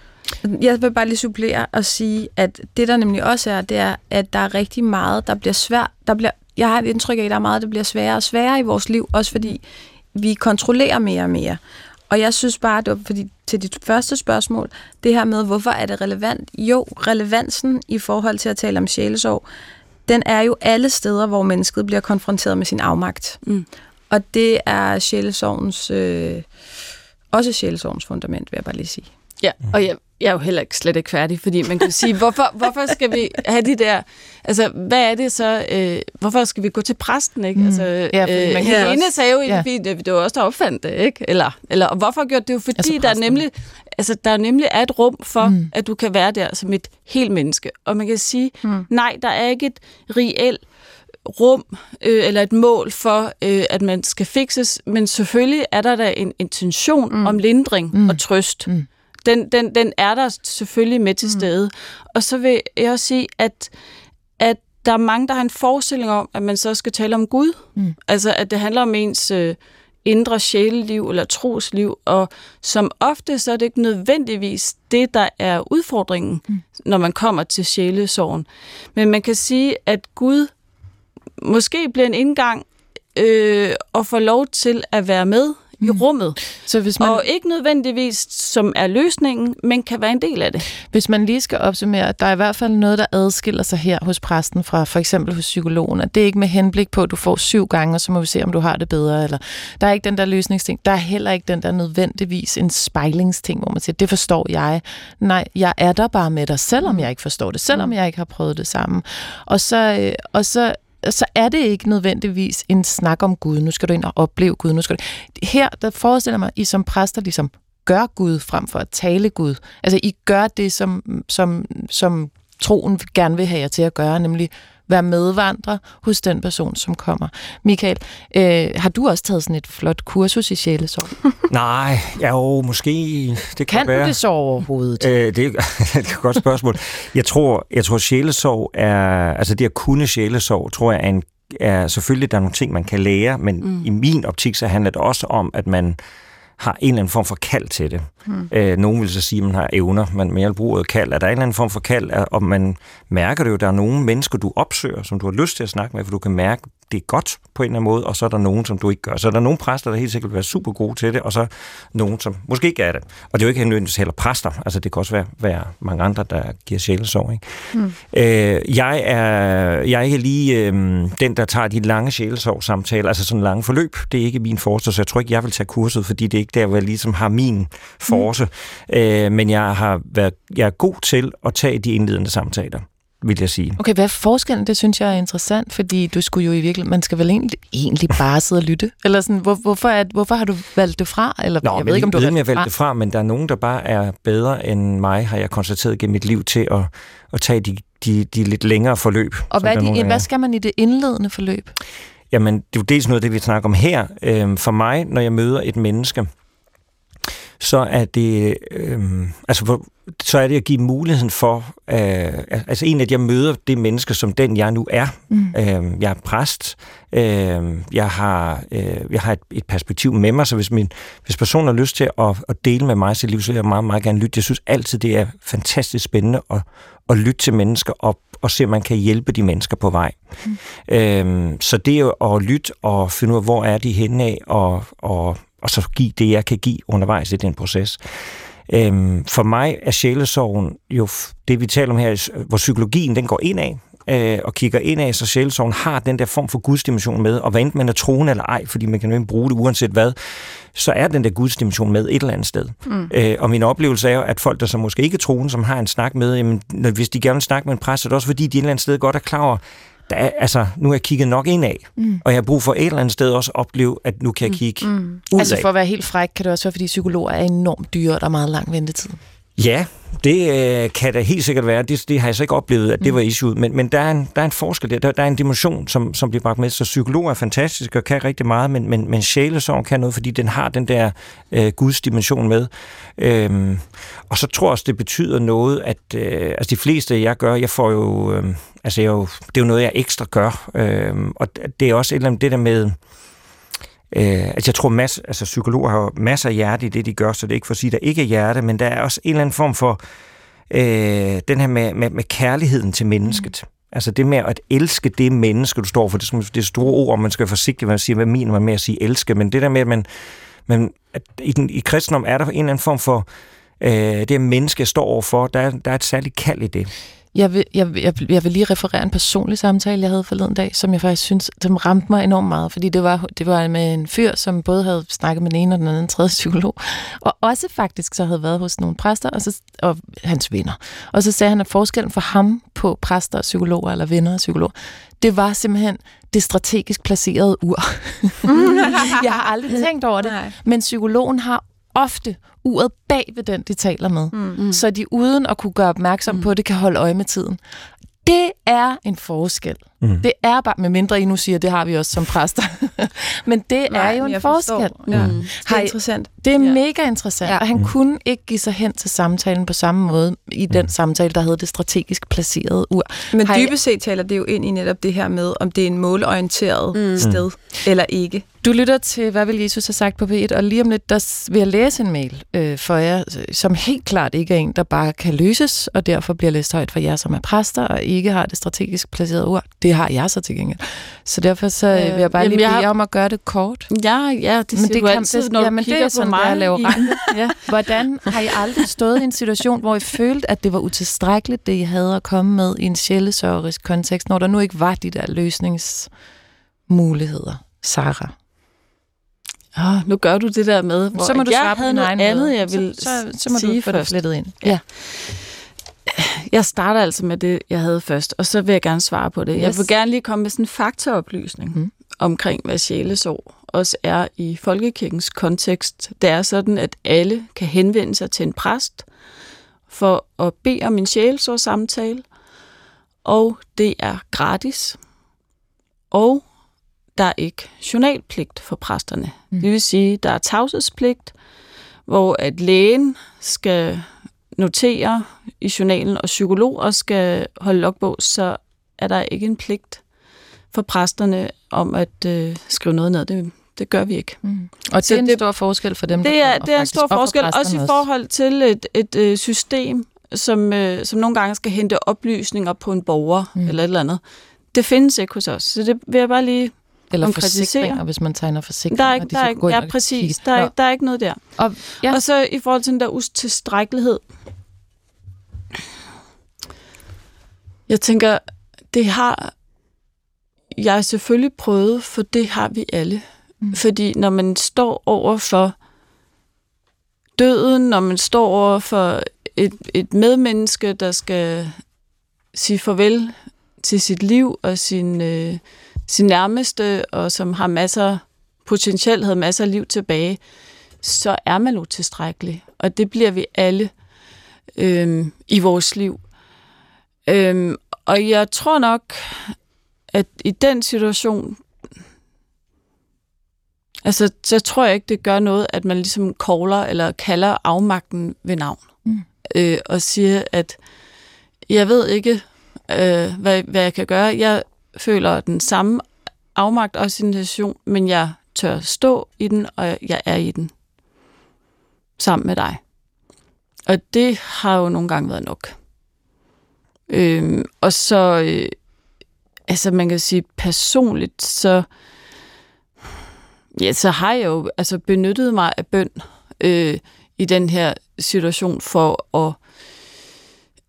Jeg vil bare lige supplere og sige, at det der nemlig også er, det er, at der er rigtig meget, der bliver svært. Der bliver, jeg har et indtryk af, at der er meget, der bliver sværere og sværere i vores liv, også fordi vi kontrollerer mere og mere. Og jeg synes bare, det var fordi, til dit første spørgsmål, det her med, hvorfor er det relevant? Jo, relevansen i forhold til at tale om sjælesorg, den er jo alle steder, hvor mennesket bliver konfronteret med sin afmagt. Mm. Og det er sjælesorgens, øh, også sjælesorgens fundament, vil jeg bare lige sige. Ja, og jeg, jeg er jo heller ikke slet ikke færdig, fordi man kan sige, hvorfor, hvorfor skal vi have de der, altså hvad er det så, øh, hvorfor skal vi gå til præsten, ikke? Mm. Altså, ja, øh, man Helene også, sagde jo, ja. det, det var også der opfandt det, ikke? Eller, eller og hvorfor gjorde det jo, fordi altså, der er nemlig, altså der nemlig er et rum for, mm. at du kan være der som et helt menneske. Og man kan sige, mm. nej, der er ikke et reelt rum øh, eller et mål for, øh, at man skal fikses, men selvfølgelig er der da en intention mm. om lindring mm. og trøst. Mm den, den, den er der selvfølgelig med til mm. stede. Mm. Og så vil jeg også sige, at, at der er mange, der har en forestilling om, at man så skal tale om Gud. Mm. Altså, at det handler om ens øh, indre sjæleliv eller trosliv, og som ofte så er det ikke nødvendigvis det, der er udfordringen, mm. når man kommer til sjælesorgen. Men man kan sige, at Gud måske bliver en indgang øh, og får lov til at være med i mm. rummet. Så hvis man... Og ikke nødvendigvis som er løsningen, men kan være en del af det. Hvis man lige skal opsummere, der er i hvert fald noget, der adskiller sig her hos præsten fra for eksempel hos psykologen. Det er ikke med henblik på, at du får syv gange, og så må vi se, om du har det bedre. Eller der er ikke den der løsningsting. Der er heller ikke den der nødvendigvis en spejlingsting, hvor man siger, det forstår jeg. Nej, jeg er der bare med dig, selvom mm. jeg ikke forstår det, selvom mm. jeg ikke har prøvet det samme. Og så, øh, og så så er det ikke nødvendigvis en snak om Gud. Nu skal du ind og opleve Gud. Nu skal du... Her der forestiller mig, I som præster ligesom gør Gud frem for at tale Gud. Altså, I gør det, som, som, som troen gerne vil have jer til at gøre, nemlig være medvandrer hos den person, som kommer. Michael, øh, har du også taget sådan et flot kursus i sjælesorg? Nej, ja, jo, måske. Det kan, kan være. det så overhovedet? Øh, det, det er et godt spørgsmål. Jeg tror, jeg tror sjælesorg er, altså det at kunne sjælesorg, tror jeg er en er selvfølgelig, der er nogle ting, man kan lære, men mm. i min optik, så handler det også om, at man har en eller anden form for kald til det. Mm. Øh, nogen vil så sige, at man har evner, men mere bruger kald. Er der en eller anden form for kald, og man mærker det jo, at der er nogle mennesker, du opsøger, som du har lyst til at snakke med, for du kan mærke, det er godt på en eller anden måde, og så er der nogen, som du ikke gør. Så er der nogle præster, der helt sikkert vil være super gode til det, og så nogen, som måske ikke er det. Og det er jo ikke nødvendigvis heller præster. Altså, det kan også være, være mange andre, der giver sjælesorg. Ikke? Mm. Øh, jeg, er, jeg er ikke lige øh, den, der tager de lange sjælesorg-samtaler, altså sådan lange forløb. Det er ikke min force, så jeg tror ikke, jeg vil tage kurset, fordi det er ikke der, hvor jeg ligesom har min force. Mm. Øh, men jeg har været jeg er god til at tage de indledende samtaler vil jeg sige. Okay, hvad er forskellen? Det synes jeg er interessant, fordi du skulle jo i virkeligheden, man skal vel egentlig, egentlig bare sidde og lytte? Eller sådan, hvor, hvorfor, er, hvorfor har du valgt det fra? Eller, Nå, jeg ved ikke, om du har valgt, jeg valgt det fra, men der er nogen, der bare er bedre end mig, har jeg konstateret gennem mit liv, til at, at tage de, de, de lidt længere forløb. Og hvad, de, hvad skal man i det indledende forløb? Jamen, det er jo dels noget af det, vi snakker om her. Øhm, for mig, når jeg møder et menneske, så er det, øh, altså, så er det at give muligheden for, øh, altså en, at jeg møder det menneske som den, jeg nu er. Mm. Øh, jeg er præst, øh, jeg har, øh, jeg har et, et perspektiv med mig, så hvis, min, hvis personen har lyst til at, at dele med mig sit liv, så vil jeg meget, meget gerne lytte. Jeg synes altid, det er fantastisk spændende at, at lytte til mennesker og, og se, om man kan hjælpe de mennesker på vej. Mm. Øh, så det er jo at lytte og finde ud af, hvor er de henne af, og, og og så give det, jeg kan give undervejs i den proces. Øhm, for mig er sjælesorgen jo det, vi taler om her, hvor psykologien den går ind af, øh, og kigger ind af, så sjælesorgen har den der form for gudsdimension med, og hvad enten man er troende eller ej, fordi man kan jo ikke bruge det uanset hvad, så er den der gudsdimension med et eller andet sted. Mm. Øh, og min oplevelse er jo, at folk, der så måske ikke er troende, som har en snak med, jamen, hvis de gerne vil snakke med en præst, så er det også fordi, de et eller andet sted godt er klar over, der er, altså, nu har jeg kigget nok ind af, mm. og jeg har brug for et eller andet sted også opleve, at nu kan jeg mm. kigge mm. ud Altså for at være helt fræk, kan det også være, fordi psykologer er enormt dyre, og der er meget lang ventetid. Ja, det øh, kan da helt sikkert være. Det, det har jeg så ikke oplevet, at det mm. var issue. Men, men der, er en, der er en forskel der. der. Der er en dimension, som, som bliver bragt med. Så psykologer er fantastisk og kan rigtig meget, men, men, men sjælesorg kan noget, fordi den har den der øh, Guds dimension med. Øhm, og så tror jeg også, det betyder noget, at øh, altså de fleste, jeg gør, jeg får jo... Øh, altså jeg jo, det er jo noget, jeg ekstra gør. Øh, og det er også et eller andet det der med Øh, altså jeg tror, masse, altså psykologer har masser af hjerte i det, de gør, så det er ikke for at sige, at der ikke er hjerte, men der er også en eller anden form for øh, den her med, med, med kærligheden til mennesket. Mm. Altså det med at elske det menneske, du står for, det er, det er store ord, man skal være forsigtig med at sige, hvad mener man med at sige elske, men det der med, at man, man at i, den, i kristendom er der en eller anden form for øh, det menneske, jeg står overfor, der, der er et særligt kald i det. Jeg vil, jeg, jeg, jeg vil lige referere en personlig samtale, jeg havde forleden dag, som jeg faktisk synes, som ramte mig enormt meget, fordi det var, det var med en fyr, som både havde snakket med den ene og den anden tredje psykolog, og også faktisk så havde været hos nogle præster og, så, og hans venner. Og så sagde han, at forskellen for ham på præster og psykologer, eller venner og psykologer, det var simpelthen det strategisk placerede ur. jeg har aldrig tænkt over det, men psykologen har ofte uret bag ved den, de taler med. Mm. Så de uden at kunne gøre opmærksom mm. på det, kan holde øje med tiden. Det er en forskel. Mm. Det er bare, med mindre I nu siger, det har vi også som præster. Men det Nej, er jo en forskel. Ja. Mm. Det er interessant. Det er ja. mega interessant. Ja. Og han mm. kunne ikke give sig hen til samtalen på samme måde i den mm. samtale, der havde det strategisk placerede ur. Men dybest set taler det jo ind i netop det her med, om det er en målorienteret mm. sted eller ikke. Du lytter til, hvad vil Jesus have sagt på P1, og lige om lidt, der vil jeg læse en mail øh, for jer, som helt klart ikke er en, der bare kan løses, og derfor bliver læst højt for jer, som er præster, og ikke har det strategisk placerede ord. Det har jeg så til gengæld. Så derfor så øh, vil jeg bare lige bede har... om at gøre det kort. Ja, ja, det siger Men det du kan, altid, det, når jamen, det er sådan, mig. at lave ja. Hvordan har I aldrig stået i en situation, hvor I følte, at det var utilstrækkeligt, det I havde at komme med i en sjælesørgerisk kontekst, når der nu ikke var de der løsningsmuligheder? Sarah? Oh, nu gør du det der med, hvor så må du jeg havde noget andet, jeg vil så, så, så må sige du få først. det ind. Ja. Jeg starter altså med det, jeg havde først, og så vil jeg gerne svare på det. Yes. Jeg vil gerne lige komme med sådan en faktaoplysning mm. omkring, hvad sjælesår også er i folkekirkens kontekst. Det er sådan, at alle kan henvende sig til en præst for at bede om en sjælesår-samtale, og det er gratis. Og der er ikke journalpligt for præsterne. Mm. Det vil sige, der er tavshedspligt, hvor at lægen skal notere i journalen, og psykologer skal holde logbog, så er der ikke en pligt for præsterne om at øh, skrive noget ned. Det, det gør vi ikke. Mm. Og det er en det, stor forskel for dem, det er, Det er en stor forskel, også i forhold til et, et, et system, som, øh, som nogle gange skal hente oplysninger på en borger, mm. eller et eller andet. Det findes ikke hos os, så det vil jeg bare lige eller forsikringer, hvis man tegner forsikringer. Der er ikke, der er ikke, ja, præcis. Der er, der er ikke noget der. Og, ja. og så i forhold til den der utilstrækkelighed. Jeg tænker, det har jeg selvfølgelig prøvet, for det har vi alle. Mm. Fordi når man står over for døden, når man står over for et, et medmenneske, der skal sige farvel til sit liv og sin, øh, sin nærmeste, og som har masser, potentielt havde masser af liv tilbage, så er man utilstrækkelig. Og det bliver vi alle øh, i vores liv. Øh, og jeg tror nok, at i den situation, altså, så tror jeg ikke, det gør noget, at man ligesom kogler eller kalder afmagten ved navn. Mm. Øh, og siger, at jeg ved ikke, øh, hvad, hvad jeg kan gøre. Jeg føler den samme afmagt og situation, men jeg tør stå i den, og jeg er i den sammen med dig. Og det har jo nogle gange været nok. Øhm, og så, øh, altså man kan sige personligt, så, ja, så har jeg jo altså benyttet mig af bøn øh, i den her situation for at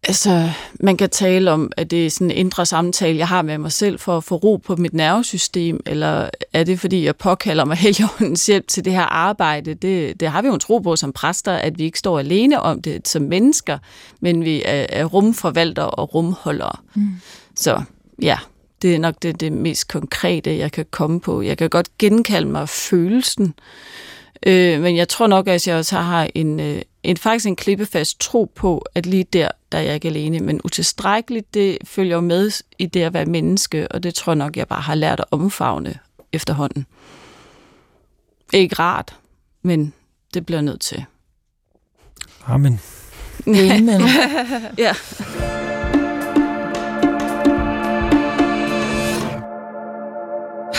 Altså, man kan tale om, at det er sådan en indre samtale, jeg har med mig selv for at få ro på mit nervesystem, eller er det, fordi jeg påkalder mig heligåndens hjælp til det her arbejde? Det, det har vi jo en tro på som præster, at vi ikke står alene om det som mennesker, men vi er, er rumforvaltere og rumholdere. Mm. Så ja, det er nok det, det mest konkrete, jeg kan komme på. Jeg kan godt genkalde mig følelsen, øh, men jeg tror nok, at jeg også har en, øh, en faktisk en klippefast tro på, at lige der, der er jeg ikke alene. Men utilstrækkeligt, det følger jo med i det at være menneske, og det tror jeg nok, jeg bare har lært at omfavne efterhånden. Ikke rart, men det bliver nødt til. Amen. Amen. ja.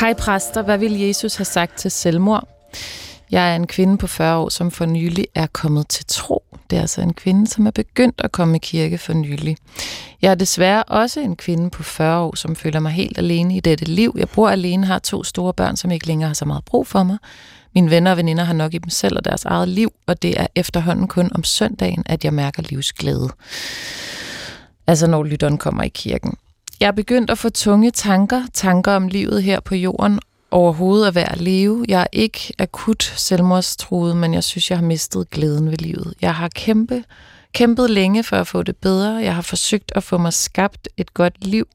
Hej præster, hvad vil Jesus have sagt til selvmord? Jeg er en kvinde på 40 år, som for nylig er kommet til tro. Det er altså en kvinde, som er begyndt at komme i kirke for nylig. Jeg er desværre også en kvinde på 40 år, som føler mig helt alene i dette liv. Jeg bor alene, har to store børn, som ikke længere har så meget brug for mig. Mine venner og veninder har nok i dem selv og deres eget liv, og det er efterhånden kun om søndagen, at jeg mærker livsglæde. Altså når lytteren kommer i kirken. Jeg er begyndt at få tunge tanker, tanker om livet her på jorden, overhovedet at være at leve. Jeg er ikke akut selvmordstruet, men jeg synes, jeg har mistet glæden ved livet. Jeg har kæmpe, kæmpet længe for at få det bedre. Jeg har forsøgt at få mig skabt et godt liv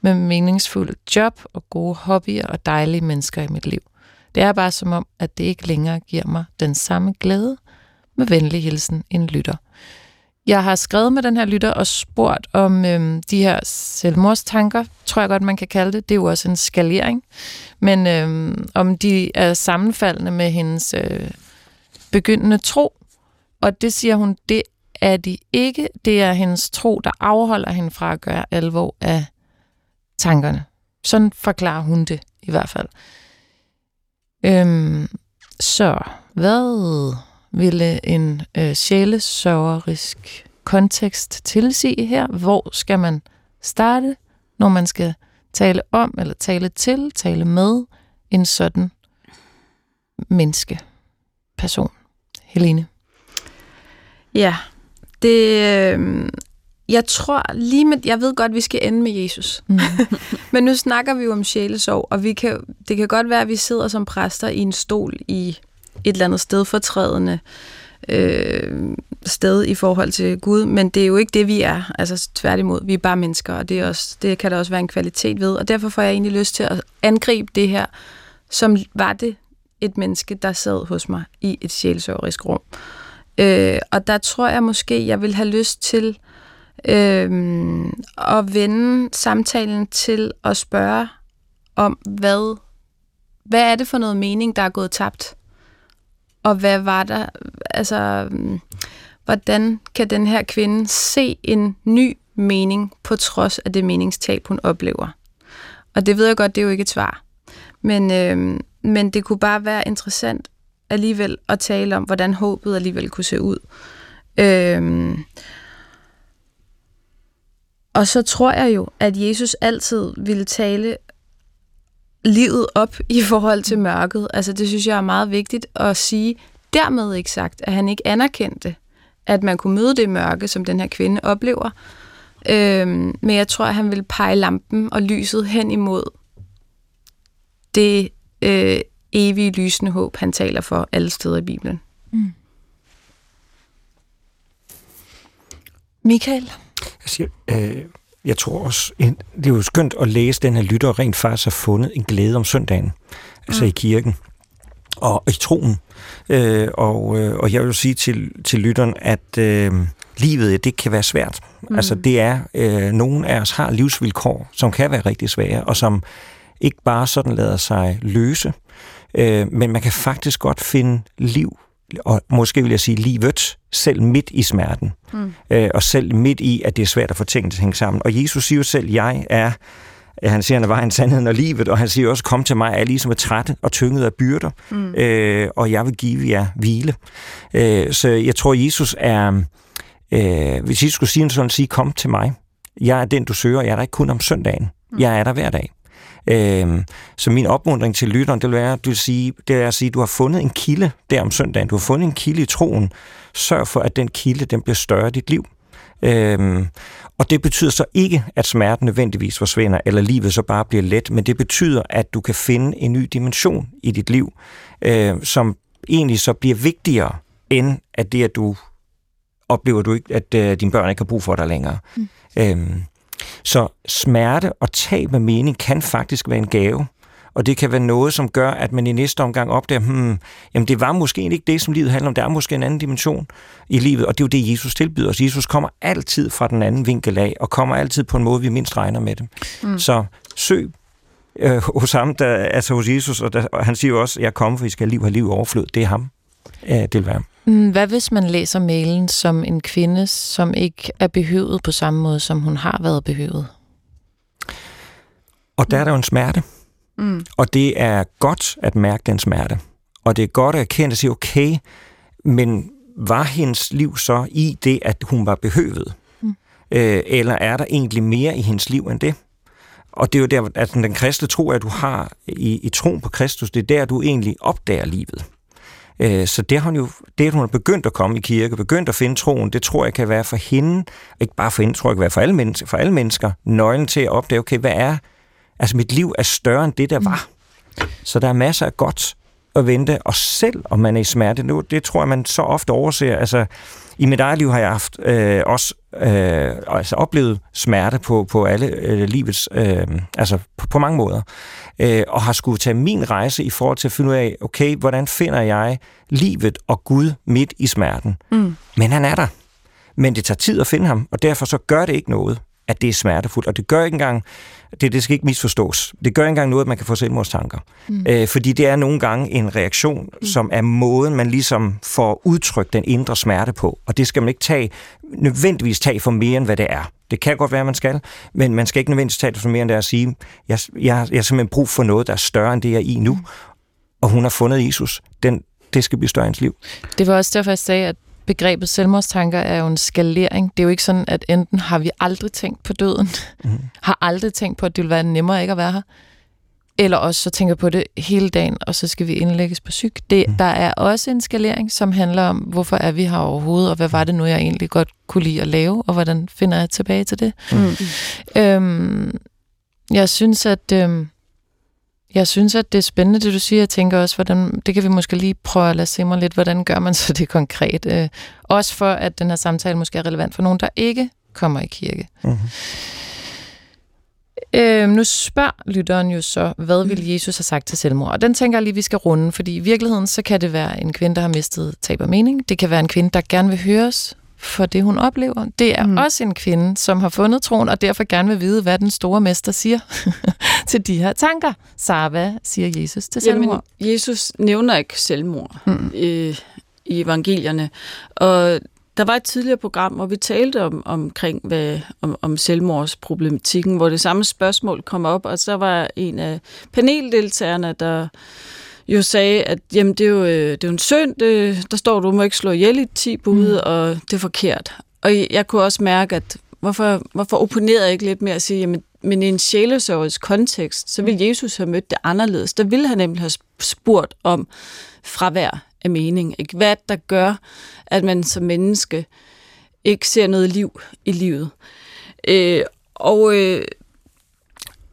med meningsfuldt job og gode hobbyer og dejlige mennesker i mit liv. Det er bare som om, at det ikke længere giver mig den samme glæde. Med venlig hilsen, en lytter. Jeg har skrevet med den her lytter og spurgt om øhm, de her selvmordstanker, tror jeg godt, man kan kalde det. Det er jo også en skalering. Men øhm, om de er sammenfaldende med hendes øh, begyndende tro. Og det siger hun, det er de ikke. Det er hendes tro, der afholder hende fra at gøre alvor af tankerne. Sådan forklarer hun det i hvert fald. Øhm, så hvad ville en øh, sjælesørgerisk kontekst tilsige her? Hvor skal man starte, når man skal tale om, eller tale til, tale med en sådan menneske, person? Helene? Ja, det, øh, jeg tror lige med, jeg ved godt, vi skal ende med Jesus. Mm. Men nu snakker vi jo om sjælesorg, og vi kan, det kan godt være, at vi sidder som præster i en stol i et eller andet stedfortrædende øh, sted i forhold til Gud, men det er jo ikke det, vi er. Altså tværtimod, vi er bare mennesker, og det, er også, det kan der også være en kvalitet ved. Og derfor får jeg egentlig lyst til at angribe det her, som var det et menneske, der sad hos mig i et sjælsøverisk rum. Øh, og der tror jeg måske, jeg vil have lyst til øh, at vende samtalen til at spørge om, hvad, hvad er det for noget mening, der er gået tabt? Og hvad var der, altså, hvordan kan den her kvinde se en ny mening på trods af det meningstab, hun oplever? Og det ved jeg godt, det er jo ikke et svar. Men, øh, men det kunne bare være interessant alligevel at tale om, hvordan håbet alligevel kunne se ud. Øh, og så tror jeg jo, at Jesus altid ville tale livet op i forhold til mørket. Altså det synes jeg er meget vigtigt at sige. Dermed ikke sagt, at han ikke anerkendte, at man kunne møde det mørke, som den her kvinde oplever. Øhm, men jeg tror, at han vil pege lampen og lyset hen imod det øh, evige lysende håb, han taler for alle steder i Bibelen. Mm. Michael? Jeg, siger, øh, jeg tror også, det er jo skønt at læse, den her lytter rent faktisk har fundet en glæde om søndagen, altså mm. i kirken og i troen. Øh, og, øh, og jeg vil sige til, til lytteren, at øh, livet, det kan være svært. Mm. Altså det er, øh, nogen af os har livsvilkår, som kan være rigtig svære, og som ikke bare sådan lader sig løse, øh, men man kan faktisk godt finde liv og måske vil jeg sige livet, selv midt i smerten. Mm. Øh, og selv midt i, at det er svært at få tingene til at hænge sammen. Og Jesus siger jo selv, jeg er, han siger, han er vejen, sandheden og livet, og han siger også, kom til mig, alle som er trætte og tynget af byrder, mm. øh, og jeg vil give jer hvile. Øh, så jeg tror, Jesus er, øh, hvis Jesus skulle sige sådan, sige, kom til mig. Jeg er den, du søger, jeg er der ikke kun om søndagen. Mm. Jeg er der hver dag. Øh, så min opmuntring til lytteren, det vil være, du vil sige, det er at sige, du har fundet en kilde der om søndagen. Du har fundet en kilde i troen. Sørg for, at den kilde den bliver større i dit liv. Øhm, og det betyder så ikke, at smerten nødvendigvis forsvinder, eller livet så bare bliver let, men det betyder, at du kan finde en ny dimension i dit liv, øh, som egentlig så bliver vigtigere, end at det, at du oplever, du ikke, at øh, dine børn ikke har brug for dig længere. Mm. Øhm, så smerte og tab af mening kan faktisk være en gave. Og det kan være noget, som gør, at man i næste omgang opdager, hmm, jamen det var måske ikke det, som livet handler om. Der er måske en anden dimension i livet, og det er jo det, Jesus tilbyder os. Jesus kommer altid fra den anden vinkel af, og kommer altid på en måde, vi mindst regner med det. Mm. Så søg øh, hos ham, der, altså hos Jesus, og, der, og han siger jo også, jeg er kommet, for I skal have liv, have liv overflod. Det er ham. Ja, det vil være. Mm, hvad hvis man læser mailen som en kvinde, som ikke er behøvet på samme måde, som hun har været behøvet? Og der er der jo en smerte. Mm. Og det er godt at mærke den smerte. Og det er godt at erkende og sige, okay, men var hendes liv så i det, at hun var behøvet? Mm. Øh, eller er der egentlig mere i hendes liv end det? Og det er jo der, at den kristne tro, at du har i, i troen på Kristus, det er der, du egentlig opdager livet. Øh, så det har hun jo, det at hun er begyndt at komme i kirke, begyndt at finde troen, det tror jeg kan være for hende, ikke bare for hende, tror jeg kan være for alle mennesker, for alle mennesker nøglen til at opdage, okay, hvad er, altså mit liv er større end det, der var. Så der er masser af godt at vente, og selv om man er i smerte nu, det tror jeg, man så ofte overser. Altså, i mit eget liv har jeg haft øh, også øh, altså oplevet smerte på, på alle øh, livets, øh, altså på, på mange måder øh, og har skulle tage min rejse i forhold til at finde ud af, okay, hvordan finder jeg livet og Gud midt i smerten? Mm. Men han er der. Men det tager tid at finde ham, og derfor så gør det ikke noget, at det er smertefuldt. Og det gør ikke engang, det, det skal ikke misforstås, det gør ikke engang noget, at man kan få selvmordstanker. Mm. Øh, fordi det er nogle gange en reaktion, mm. som er måden, man ligesom får udtrykt den indre smerte på. Og det skal man ikke tage, nødvendigvis tage for mere, end hvad det er. Det kan godt være, at man skal, men man skal ikke nødvendigvis tage det for mere end det at sige, jeg, jeg, jeg har simpelthen brug for noget, der er større end det, jeg er i nu. Mm. og hun har fundet Jesus. Den, det skal blive større i ens liv. Det var også derfor, jeg sagde, at begrebet selvmordstanker er jo en skalering. Det er jo ikke sådan, at enten har vi aldrig tænkt på døden, mm. har aldrig tænkt på, at det ville være nemmere ikke at være her, eller også så tænker på det hele dagen, og så skal vi indlægges på psyk. Det, mm. Der er også en skalering, som handler om, hvorfor er vi her overhovedet, og hvad var det nu, jeg egentlig godt kunne lide at lave, og hvordan finder jeg tilbage til det. Mm. Øhm, jeg synes, at... Øhm, jeg synes, at det er spændende, det du siger. Jeg tænker også, hvordan, det kan vi måske lige prøve at lade se mig lidt, hvordan gør man så det konkret? Øh, også for, at den her samtale måske er relevant for nogen, der ikke kommer i kirke. Mm-hmm. Øh, nu spørger lytteren jo så, hvad vil mm. Jesus have sagt til selvmord? Og den tænker jeg lige, vi skal runde, fordi i virkeligheden, så kan det være en kvinde, der har mistet tab og mening. Det kan være en kvinde, der gerne vil høres for det, hun oplever. Det er mm. også en kvinde, som har fundet troen, og derfor gerne vil vide, hvad den store mester siger til de her tanker. Sara, hvad siger Jesus til selvmord? Jamen, Jesus nævner ikke selvmord mm. i, i evangelierne, og der var et tidligere program, hvor vi talte om, omkring hvad, om, om selvmordsproblematikken, hvor det samme spørgsmål kom op, og så var en af paneldeltagerne, der jo sagde, at jamen, det, er jo, øh, det er jo en synd, det, der står, du må ikke slå ihjel i 10 bud, mm. og det er forkert. Og jeg kunne også mærke, at hvorfor, hvorfor opponerede jeg ikke lidt mere at sige, jamen, men i en sjælesørgets kontekst, så ville mm. Jesus have mødt det anderledes. Der ville han nemlig have spurgt om fravær af mening. Ikke? Hvad der gør, at man som menneske ikke ser noget liv i livet. Øh, og, øh,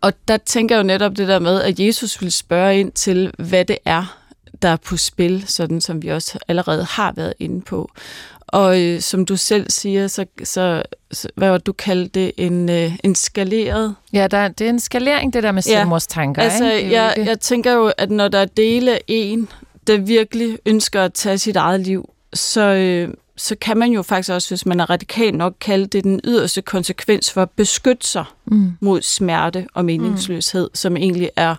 og der tænker jeg jo netop det der med, at Jesus vil spørge ind til, hvad det er, der er på spil, sådan som vi også allerede har været inde på. Og øh, som du selv siger, så, så, så hvad var du kaldte det, en, øh, en skaleret... Ja, der, det er en skalering, det der med selvmordstanker. Ja, altså, ikke? Jeg, jeg tænker jo, at når der er dele af en, der virkelig ønsker at tage sit eget liv, så, øh, så kan man jo faktisk også, hvis man er radikal nok, kalde det den yderste konsekvens for at beskytte sig mm. mod smerte og meningsløshed, mm. som egentlig er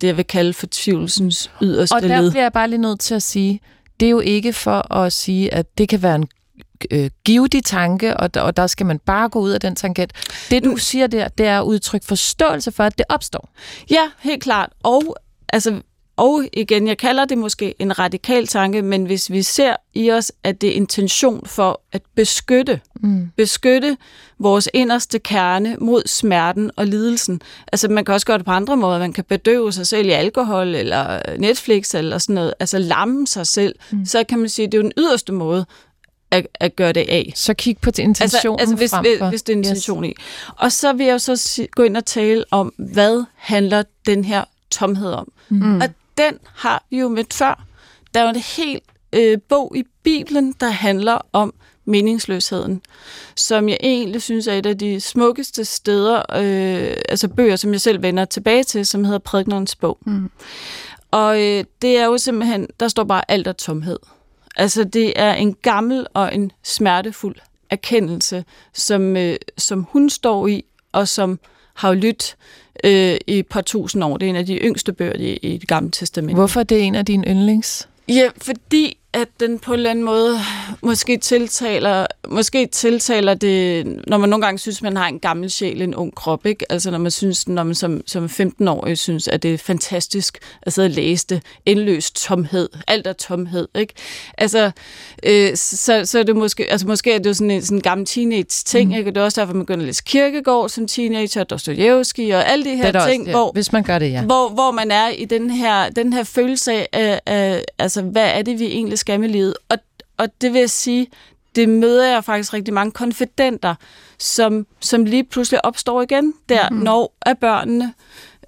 det, jeg vil kalde fortvivlelsens yderste led. Og der bliver jeg bare lige nødt til at sige, det er jo ikke for at sige, at det kan være en øh, givetig tanke, og og der skal man bare gå ud af den tangent. Det, du mm. siger der, det er udtryk forståelse for, at det opstår. Ja, helt klart. Og altså, og igen, jeg kalder det måske en radikal tanke, men hvis vi ser i os, at det er intention for at beskytte, mm. beskytte vores inderste kerne mod smerten og lidelsen. Altså man kan også gøre det på andre måder. Man kan bedøve sig selv i alkohol eller Netflix eller sådan noget. Altså lamme sig selv. Mm. Så kan man sige, at det er jo den yderste måde at, at gøre det af. Så kig på intentionen altså, altså hvis, hvis det er intention yes. i. Og så vil jeg jo så gå ind og tale om, hvad handler den her tomhed om. Mm. Og den har vi jo mødt før. Der er jo en helt øh, bog i Bibelen, der handler om meningsløsheden, som jeg egentlig synes er et af de smukkeste steder, øh, altså bøger, som jeg selv vender tilbage til, som hedder Prædiknerens bog. Mm. Og øh, det er jo simpelthen, der står bare alt af tomhed. Altså det er en gammel og en smertefuld erkendelse, som, øh, som hun står i, og som har lyttet øh, i et par tusind år. Det er en af de yngste bøger i, i det gamle testament. Hvorfor er det en af dine yndlings? Ja, fordi at den på en eller anden måde måske tiltaler, måske tiltaler det, når man nogle gange synes, man har en gammel sjæl, en ung krop, ikke? Altså når man synes, når man som, som 15-årig synes, at det er fantastisk at sidde og læse det. Endløs tomhed. Alt er tomhed, ikke? Altså, øh, så, så er det måske, altså måske er det jo sådan en, sådan en gammel teenage-ting, mm. ikke? Og det er også derfor, man begynder at læse Kirkegård som teenager, Dostojevski og alle de her det ting, også, ja. hvor, hvis man gør det, ja. hvor, hvor man er i den her, den her følelse af, af, altså hvad er det, vi egentlig skal med livet. Og, og det vil jeg sige, det møder jeg faktisk rigtig mange konfidenter, som, som lige pludselig opstår igen der, mm. når er børnene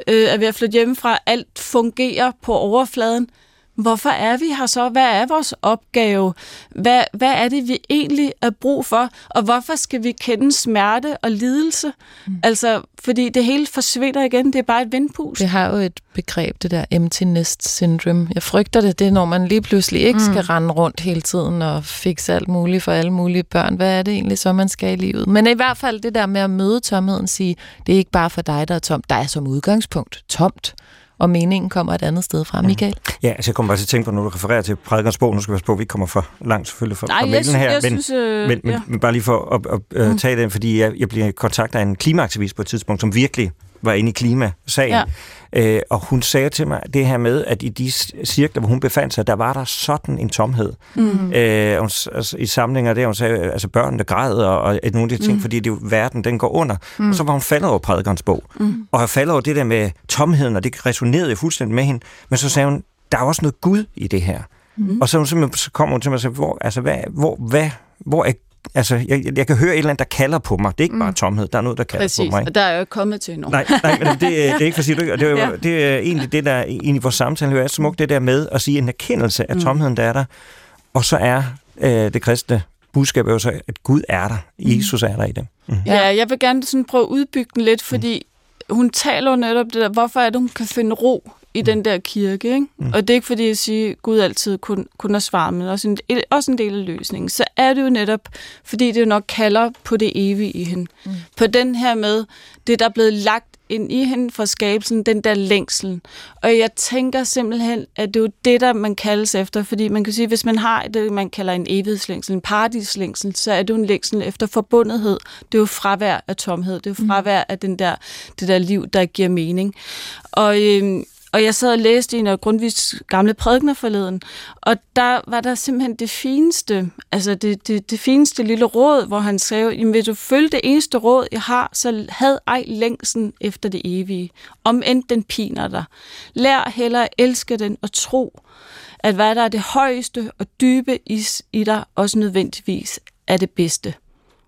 øh, er ved at flytte hjemmefra, alt fungerer på overfladen, Hvorfor er vi her så? Hvad er vores opgave? Hvad, hvad er det, vi egentlig er brug for? Og hvorfor skal vi kende smerte og lidelse? Mm. Altså, fordi det hele forsvinder igen. Det er bare et vindpus. Det har jo et begreb, det der empty nest syndrome. Jeg frygter det, det er, når man lige pludselig ikke mm. skal rende rundt hele tiden og fikse alt muligt for alle mulige børn. Hvad er det egentlig så, man skal i livet? Men i hvert fald det der med at møde tomheden, sige, det er ikke bare for dig, der er tomt. Der er som udgangspunkt tomt og meningen kommer et andet sted fra. Michael? Ja, altså jeg kommer bare til at tænke på, når du refererer til prædikernes bog, nu skal vi passe på, at vi ikke kommer for langt selvfølgelig fra, Nej, fra mailen her, jeg men, synes, øh, men, men, ja. men bare lige for at, at, at mm. tage den, fordi jeg, jeg bliver kontaktet af en klimaaktivist på et tidspunkt, som virkelig var inde i klimasagen. Ja. Øh, og hun sagde til mig det her med, at i de cirkler, hvor hun befandt sig, der var der sådan en tomhed. Mm. Øh, hun, altså, I samlinger der, hun sagde, altså børnene græder og, og nogle af de ting, mm. fordi det er verden, den går under. Mm. Og så var hun faldet over prædikernes bog. Mm. Og har faldet over det der med tomheden, og det resonerede fuldstændig med hende. Men så sagde hun, der er også noget Gud i det her. Mm. Og så, så kommer hun til mig og siger, hvor, altså, hvad, hvor, hvad, hvor er altså, jeg, jeg kan høre et eller andet, der kalder på mig. Det er ikke mm. bare tomhed, der er noget, der kalder Præcis. på mig. og der er jo ikke kommet til endnu. Nej, nej men det, det er ikke for at sige det. Det er, jo, det er egentlig det, der i vores samtale er smukt, det der med at sige en erkendelse af mm. tomheden, der er der. Og så er øh, det kristne budskab jo så, at Gud er der. Mm. Jesus er der i det. Mm. Ja, jeg vil gerne sådan prøve at udbygge den lidt, fordi mm. hun taler jo netop det der, hvorfor er det, hun kan finde ro i den der kirke. Ikke? Mm. Og det er ikke fordi, jeg siger, at Gud altid kun, kun er svar, men også en, også en del af løsningen. Så er det jo netop, fordi det jo nok kalder på det evige i hende. Mm. På den her med, det der er blevet lagt ind i hende fra skabelsen, den der længsel. Og jeg tænker simpelthen, at det er jo det, der man kaldes efter, fordi man kan sige, hvis man har det, man kalder en evighedslængsel, en paradislængsel, så er det jo en længsel efter forbundethed. Det er jo fravær af tomhed. Det er jo mm. fravær af den der, det der liv, der giver mening. Og øhm, og jeg sad og læste en af Grundtvigs gamle prædikner forleden, og der var der simpelthen det fineste, altså det, det, det fineste lille råd, hvor han sagde, jamen hvis du følger det eneste råd, jeg har, så had ej længsen efter det evige, om end den piner dig. Lær heller at elske den og tro, at hvad der er det højeste og dybe is i dig, også nødvendigvis er det bedste.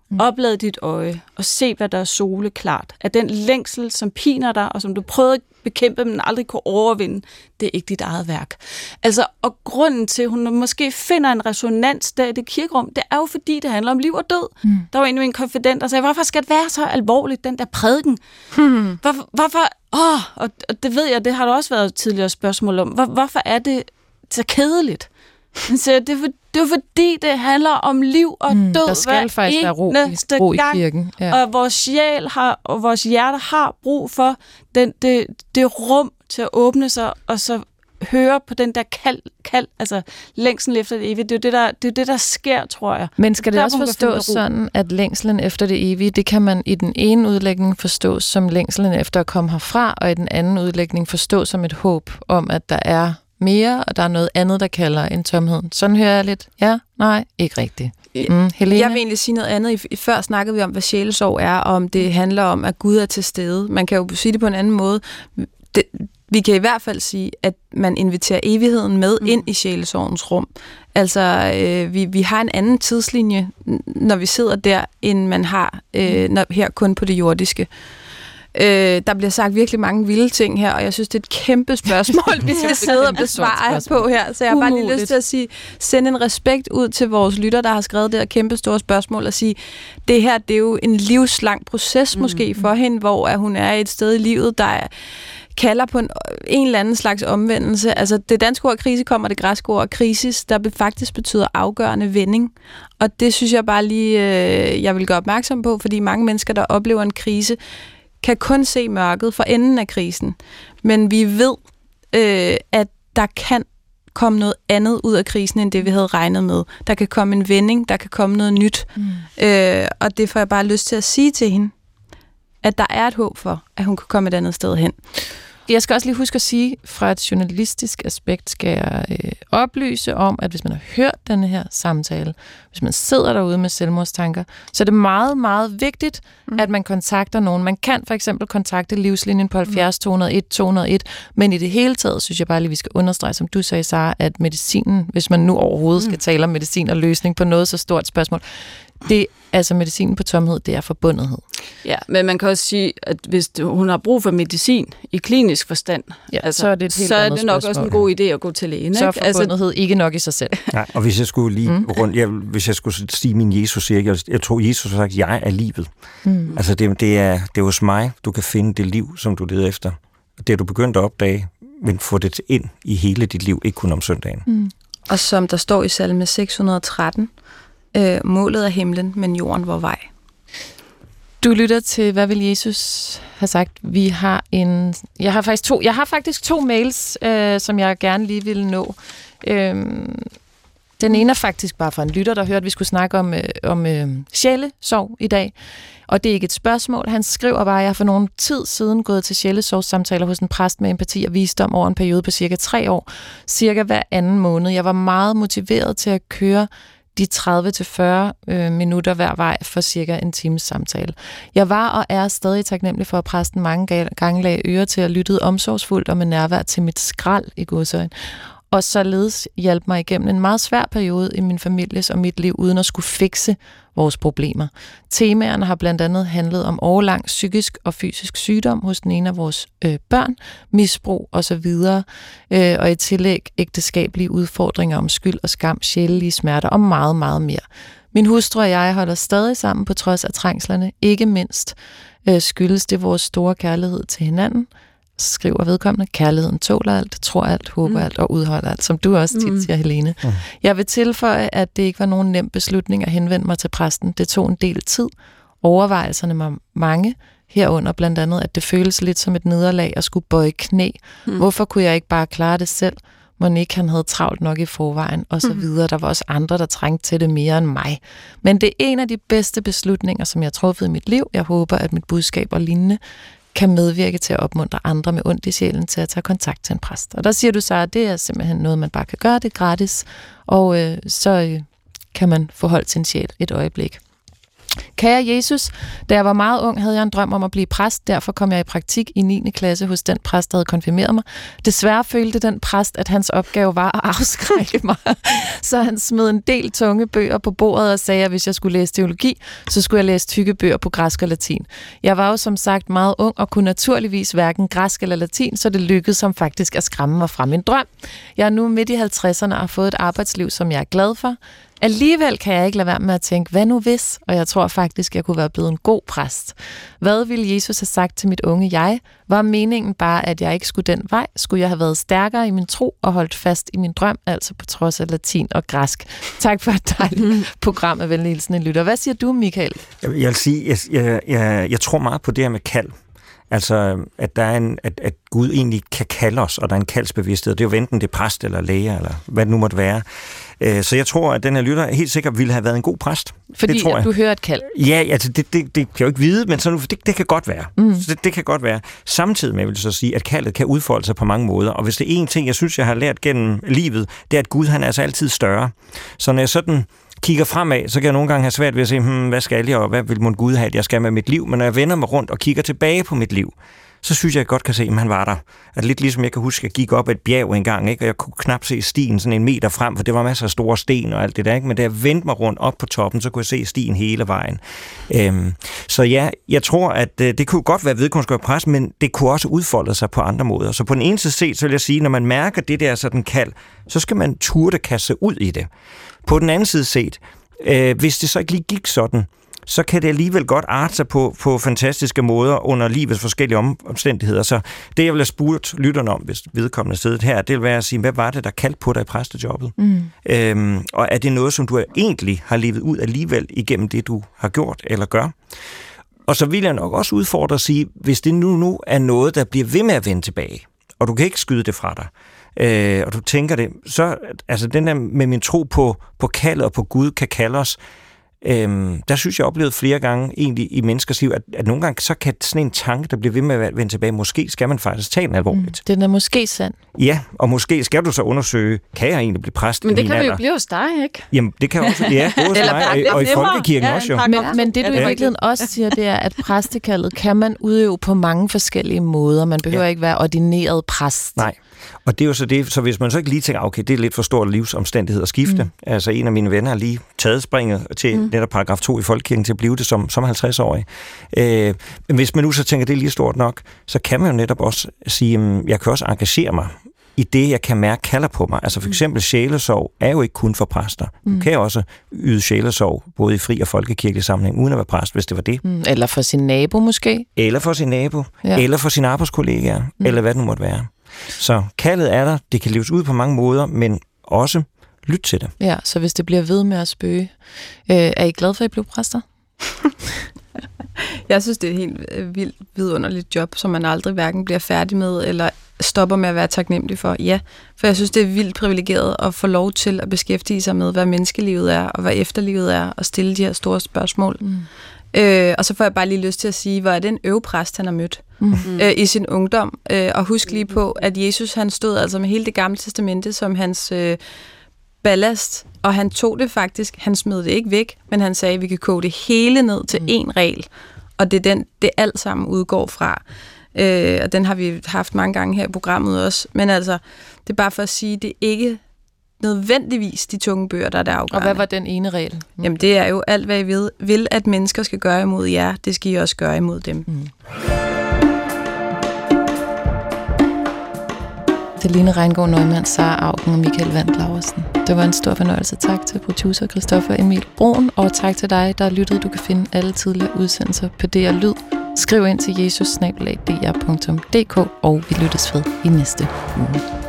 Mm. Oplad dit øje og se, hvad der er soleklart. At den længsel, som piner dig, og som du prøvede at bekæmpe, men aldrig kunne overvinde, det er ikke dit eget værk. Altså, og grunden til, at hun måske finder en resonans der i det kirkerum, det er jo fordi, det handler om liv og død. Mm. Der var en en konfident, der sagde, hvorfor skal det være så alvorligt, den der prædiken? Hmm. Hvorfor, hvorfor åh, og det ved jeg, det har der også været tidligere spørgsmål om, hvor, hvorfor er det så kedeligt? Så det, er for, det er fordi, det handler om liv og mm, død. Der skal faktisk være ro, i, ro i kirken. Ja. Og vores sjæl har, og vores hjerte har brug for den, det, det rum til at åbne sig, og så høre på den der kald, kald altså længsel efter det evige. Det er jo det, der, det, er det, der sker, tror jeg. Men skal det der, også forstås sådan, at længselen efter det evige, det kan man i den ene udlægning forstå som længselen efter at komme herfra, og i den anden udlægning forstå som et håb om, at der er mere, og der er noget andet, der kalder en tomhed. Sådan hører jeg lidt. Ja, nej, ikke rigtigt. Mm, Helene? Jeg vil egentlig sige noget andet. Før snakkede vi om, hvad sjælesorg er, og om det handler om, at Gud er til stede. Man kan jo sige det på en anden måde. Det, vi kan i hvert fald sige, at man inviterer evigheden med mm. ind i sjælesorgens rum. Altså, øh, vi, vi har en anden tidslinje, når vi sidder der, end man har øh, når, her kun på det jordiske. Øh, der bliver sagt virkelig mange vilde ting her, og jeg synes, det er et kæmpe spørgsmål, vi skal sidde og besvare på her. Så jeg har bare lige lyst til at sige, sende en respekt ud til vores lytter, der har skrevet det her kæmpe store spørgsmål, og sige, det her, det er jo en livslang proces måske mm. for hende, hvor at hun er et sted i livet, der er kalder på en, en eller anden slags omvendelse. Altså det danske ord krise kommer det græske ord krisis, der faktisk betyder afgørende vending. Og det synes jeg bare lige, øh, jeg vil gøre opmærksom på, fordi mange mennesker, der oplever en krise, kan kun se mørket for enden af krisen. Men vi ved, øh, at der kan komme noget andet ud af krisen, end det vi havde regnet med. Der kan komme en vending, der kan komme noget nyt. Mm. Øh, og det får jeg bare lyst til at sige til hende, at der er et håb for, at hun kan komme et andet sted hen. Jeg skal også lige huske at sige, fra et journalistisk aspekt skal jeg øh, oplyse om, at hvis man har hørt denne her samtale, hvis man sidder derude med selvmordstanker, så er det meget, meget vigtigt, mm. at man kontakter nogen. Man kan for eksempel kontakte livslinjen på 70 201 201, men i det hele taget synes jeg bare lige, vi skal understrege, som du sagde, Sara, at medicinen, hvis man nu overhovedet mm. skal tale om medicin og løsning på noget så stort spørgsmål, det, altså medicinen på tomhed, det er forbundethed. Ja, men man kan også sige, at hvis hun har brug for medicin i klinisk forstand, ja, altså, så er det, et helt så er det nok spørgsmål. også en god idé at gå til lægen. Så er altså- forbundethed altså, ikke nok i sig selv. Nej, og hvis jeg skulle lige mm. rundt, jeg, hvis jeg skulle sige min Jesus, jeg, jeg tror Jesus har sagt, jeg er livet. Mm. Altså det, det, er, det er hos mig, du kan finde det liv, som du leder efter. Det er du begyndt at opdage, men få det ind i hele dit liv, ikke kun om søndagen. Mm. Og som der står i salme 613, øh, målet er himlen, men jorden vor vej. Du lytter til, hvad vil Jesus have sagt? Vi har en, jeg har faktisk to, jeg har faktisk to mails, øh, som jeg gerne lige vil nå. Øhm, Den ene er faktisk bare fra en lytter, der hørte, at vi skulle snakke om, øh, om øh, sjælesorg i dag. Og det er ikke et spørgsmål. Han skriver bare, at jeg har for nogle tid siden gået til sjælesorgssamtaler hos en præst med empati og visdom over en periode på cirka tre år. Cirka hver anden måned. Jeg var meget motiveret til at køre de 30-40 øh, minutter hver vej for cirka en times samtale. Jeg var og er stadig taknemmelig for, at præsten mange gange lagde øre til at lytte omsorgsfuldt og med nærvær til mit skrald i godsøjen og således hjalp mig igennem en meget svær periode i min families og mit liv, uden at skulle fikse vores problemer. Temaerne har blandt andet handlet om overlang psykisk og fysisk sygdom hos den ene af vores øh, børn, misbrug osv., øh, og i tillæg ægteskabelige udfordringer om skyld og skam, sjælelige smerter og meget, meget mere. Min hustru og jeg holder stadig sammen på trods af trængslerne, ikke mindst øh, skyldes det vores store kærlighed til hinanden – skriver vedkommende, kærligheden tåler alt, tror alt, håber mm. alt og udholder alt, som du også tit mm. siger, Helene. Mm. Jeg vil tilføje, at det ikke var nogen nem beslutning at henvende mig til præsten. Det tog en del tid. Overvejelserne var mange, herunder blandt andet, at det føles lidt som et nederlag at skulle bøje knæ. Mm. Hvorfor kunne jeg ikke bare klare det selv? Monique han havde travlt nok i forvejen, og så mm. videre. Der var også andre, der trængte til det mere end mig. Men det er en af de bedste beslutninger, som jeg har truffet i mit liv. Jeg håber, at mit budskab og lignende kan medvirke til at opmuntre andre med ondt i sjælen til at tage kontakt til en præst. Og der siger du så, at det er simpelthen noget, man bare kan gøre, det er gratis, og øh, så øh, kan man få holdt sin sjæl et øjeblik. Kære Jesus, da jeg var meget ung, havde jeg en drøm om at blive præst. Derfor kom jeg i praktik i 9. klasse hos den præst, der havde konfirmeret mig. Desværre følte den præst, at hans opgave var at afskrække mig. Så han smed en del tunge bøger på bordet og sagde, at hvis jeg skulle læse teologi, så skulle jeg læse tykke bøger på græsk og latin. Jeg var jo som sagt meget ung og kunne naturligvis hverken græsk eller latin, så det lykkedes som faktisk at skræmme mig fra min drøm. Jeg er nu midt i 50'erne og har fået et arbejdsliv, som jeg er glad for. Alligevel kan jeg ikke lade være med at tænke, hvad nu hvis? Og jeg tror faktisk, jeg kunne være blevet en god præst. Hvad ville Jesus have sagt til mit unge jeg? Var meningen bare, at jeg ikke skulle den vej? Skulle jeg have været stærkere i min tro og holdt fast i min drøm, altså på trods af latin og græsk? Tak for et dejligt program af Venlig Lytter. Hvad siger du, Michael? Jeg vil sige, jeg, jeg, jeg, jeg tror meget på det her med kald. Altså, at, der er en, at, at Gud egentlig kan kalde os, og der er en kaldsbevidsthed. Det er jo enten det præst eller læge, eller hvad det nu måtte være. Øh, så jeg tror, at den her lytter helt sikkert ville have været en god præst. Fordi det tror jeg. du hører et kald? Ja, altså det, det, det kan jeg jo ikke vide, men sådan, det, det kan godt være. Mm. Så det, det kan godt være. Samtidig med, jeg vil så sige, at kaldet kan udfolde sig på mange måder. Og hvis det er en ting, jeg synes, jeg har lært gennem livet, det er, at Gud han er altså altid større. Så når jeg sådan kigger fremad, så kan jeg nogle gange have svært ved at se, hmm, hvad skal jeg, og hvad vil mon Gud have, at jeg skal med mit liv? Men når jeg vender mig rundt og kigger tilbage på mit liv, så synes jeg, jeg godt kan se, at han var der. At lidt ligesom jeg kan huske, at jeg gik op et bjerg engang, ikke? og jeg kunne knap se stien sådan en meter frem, for det var masser af store sten og alt det der. Ikke? Men da jeg vendte mig rundt op på toppen, så kunne jeg se stien hele vejen. Øhm, så ja, jeg tror, at øh, det kunne godt være vedkunskab pres, men det kunne også udfolde sig på andre måder. Så på den ene side set, så vil jeg sige, når man mærker det der sådan kald, så skal man turde kaste ud i det. På den anden side set, øh, hvis det så ikke lige gik sådan, så kan det alligevel godt arte sig på, på fantastiske måder under livets forskellige omstændigheder. Så det, jeg vil have spurgt lytterne om, hvis vedkommende stedet her, det vil være at sige, hvad var det, der kaldte på dig i præstejobbet? Mm. Øhm, og er det noget, som du egentlig har levet ud alligevel igennem det, du har gjort eller gør? Og så vil jeg nok også udfordre at sige, hvis det nu, nu er noget, der bliver ved med at vende tilbage, og du kan ikke skyde det fra dig, øh, og du tænker det, så altså den der med min tro på, på kaldet og på Gud kan kalde os, Øhm, der synes jeg, jeg oplevet flere gange egentlig i menneskers liv, at, at nogle gange så kan sådan en tanke, der bliver ved med at vende tilbage, måske skal man faktisk tage den alvorligt. Mm, den er måske sand. Ja, og måske skal du så undersøge, kan jeg egentlig blive præst Men det kan jo blive hos dig, ikke? Jamen, det kan også, ja, både hos mig og, og i folkekirken ja, også jo. Men, men det du ja, i virkeligheden også siger, det er, at præstekaldet kan man udøve på mange forskellige måder. Man behøver ja. ikke være ordineret præst. Nej. Og det er jo så det, så hvis man så ikke lige tænker, okay, det er lidt for stor livsomstændighed at skifte. Mm. Altså en af mine venner har lige taget springet til mm. Netop paragraf 2 i Folkekirken til at blive det som, som 50-årig. Øh, hvis man nu så tænker, det er lige stort nok, så kan man jo netop også sige, at jeg kan også engagere mig i det, jeg kan mærke kalder på mig. Altså for mm. eksempel sjælesorg er jo ikke kun for præster. Du mm. kan også yde sjælesorg, både i fri og folkekirkelig sammenhæng, uden at være præst, hvis det var det. Mm. Eller for sin nabo måske. Eller for sin nabo. Ja. Eller for sine arbejdskollegaer. Mm. Eller hvad det nu måtte være. Så kaldet er der, det kan leves ud på mange måder, men også lyt til det. Ja, så hvis det bliver ved med at spøge, øh, er I glad for, at I blev præster? jeg synes, det er et helt øh, vildt vidunderligt job, som man aldrig hverken bliver færdig med, eller stopper med at være taknemmelig for. Ja, for jeg synes, det er vildt privilegeret at få lov til at beskæftige sig med, hvad menneskelivet er, og hvad efterlivet er, og stille de her store spørgsmål. Mm. Øh, og så får jeg bare lige lyst til at sige, hvor er det en øvepræst, han har mødt mm. øh, i sin ungdom. Øh, og husk lige på, at Jesus han stod altså med hele det gamle testamente som hans øh, ballast, og han tog det faktisk, han smed det ikke væk, men han sagde, at vi kan koge det hele ned til mm. én regel, og det er den, det alt sammen udgår fra. Øh, og den har vi haft mange gange her i programmet også. Men altså, det er bare for at sige, det er ikke nødvendigvis de tunge bøger, der er det afgørende. Og hvad var den ene regel? Mm. Jamen, det er jo alt, hvad I ved, vil, at mennesker skal gøre imod jer, det skal I også gøre imod dem. Mm. Det er Line Reingård Sara Augen og Michael Vandt Laversen. Det var en stor fornøjelse. Tak til producer Christoffer Emil Broen, og tak til dig, der har lyttet. Du kan finde alle tidligere udsendelser på DR Lyd. Skriv ind til jesus og vi lyttes ved i næste uge.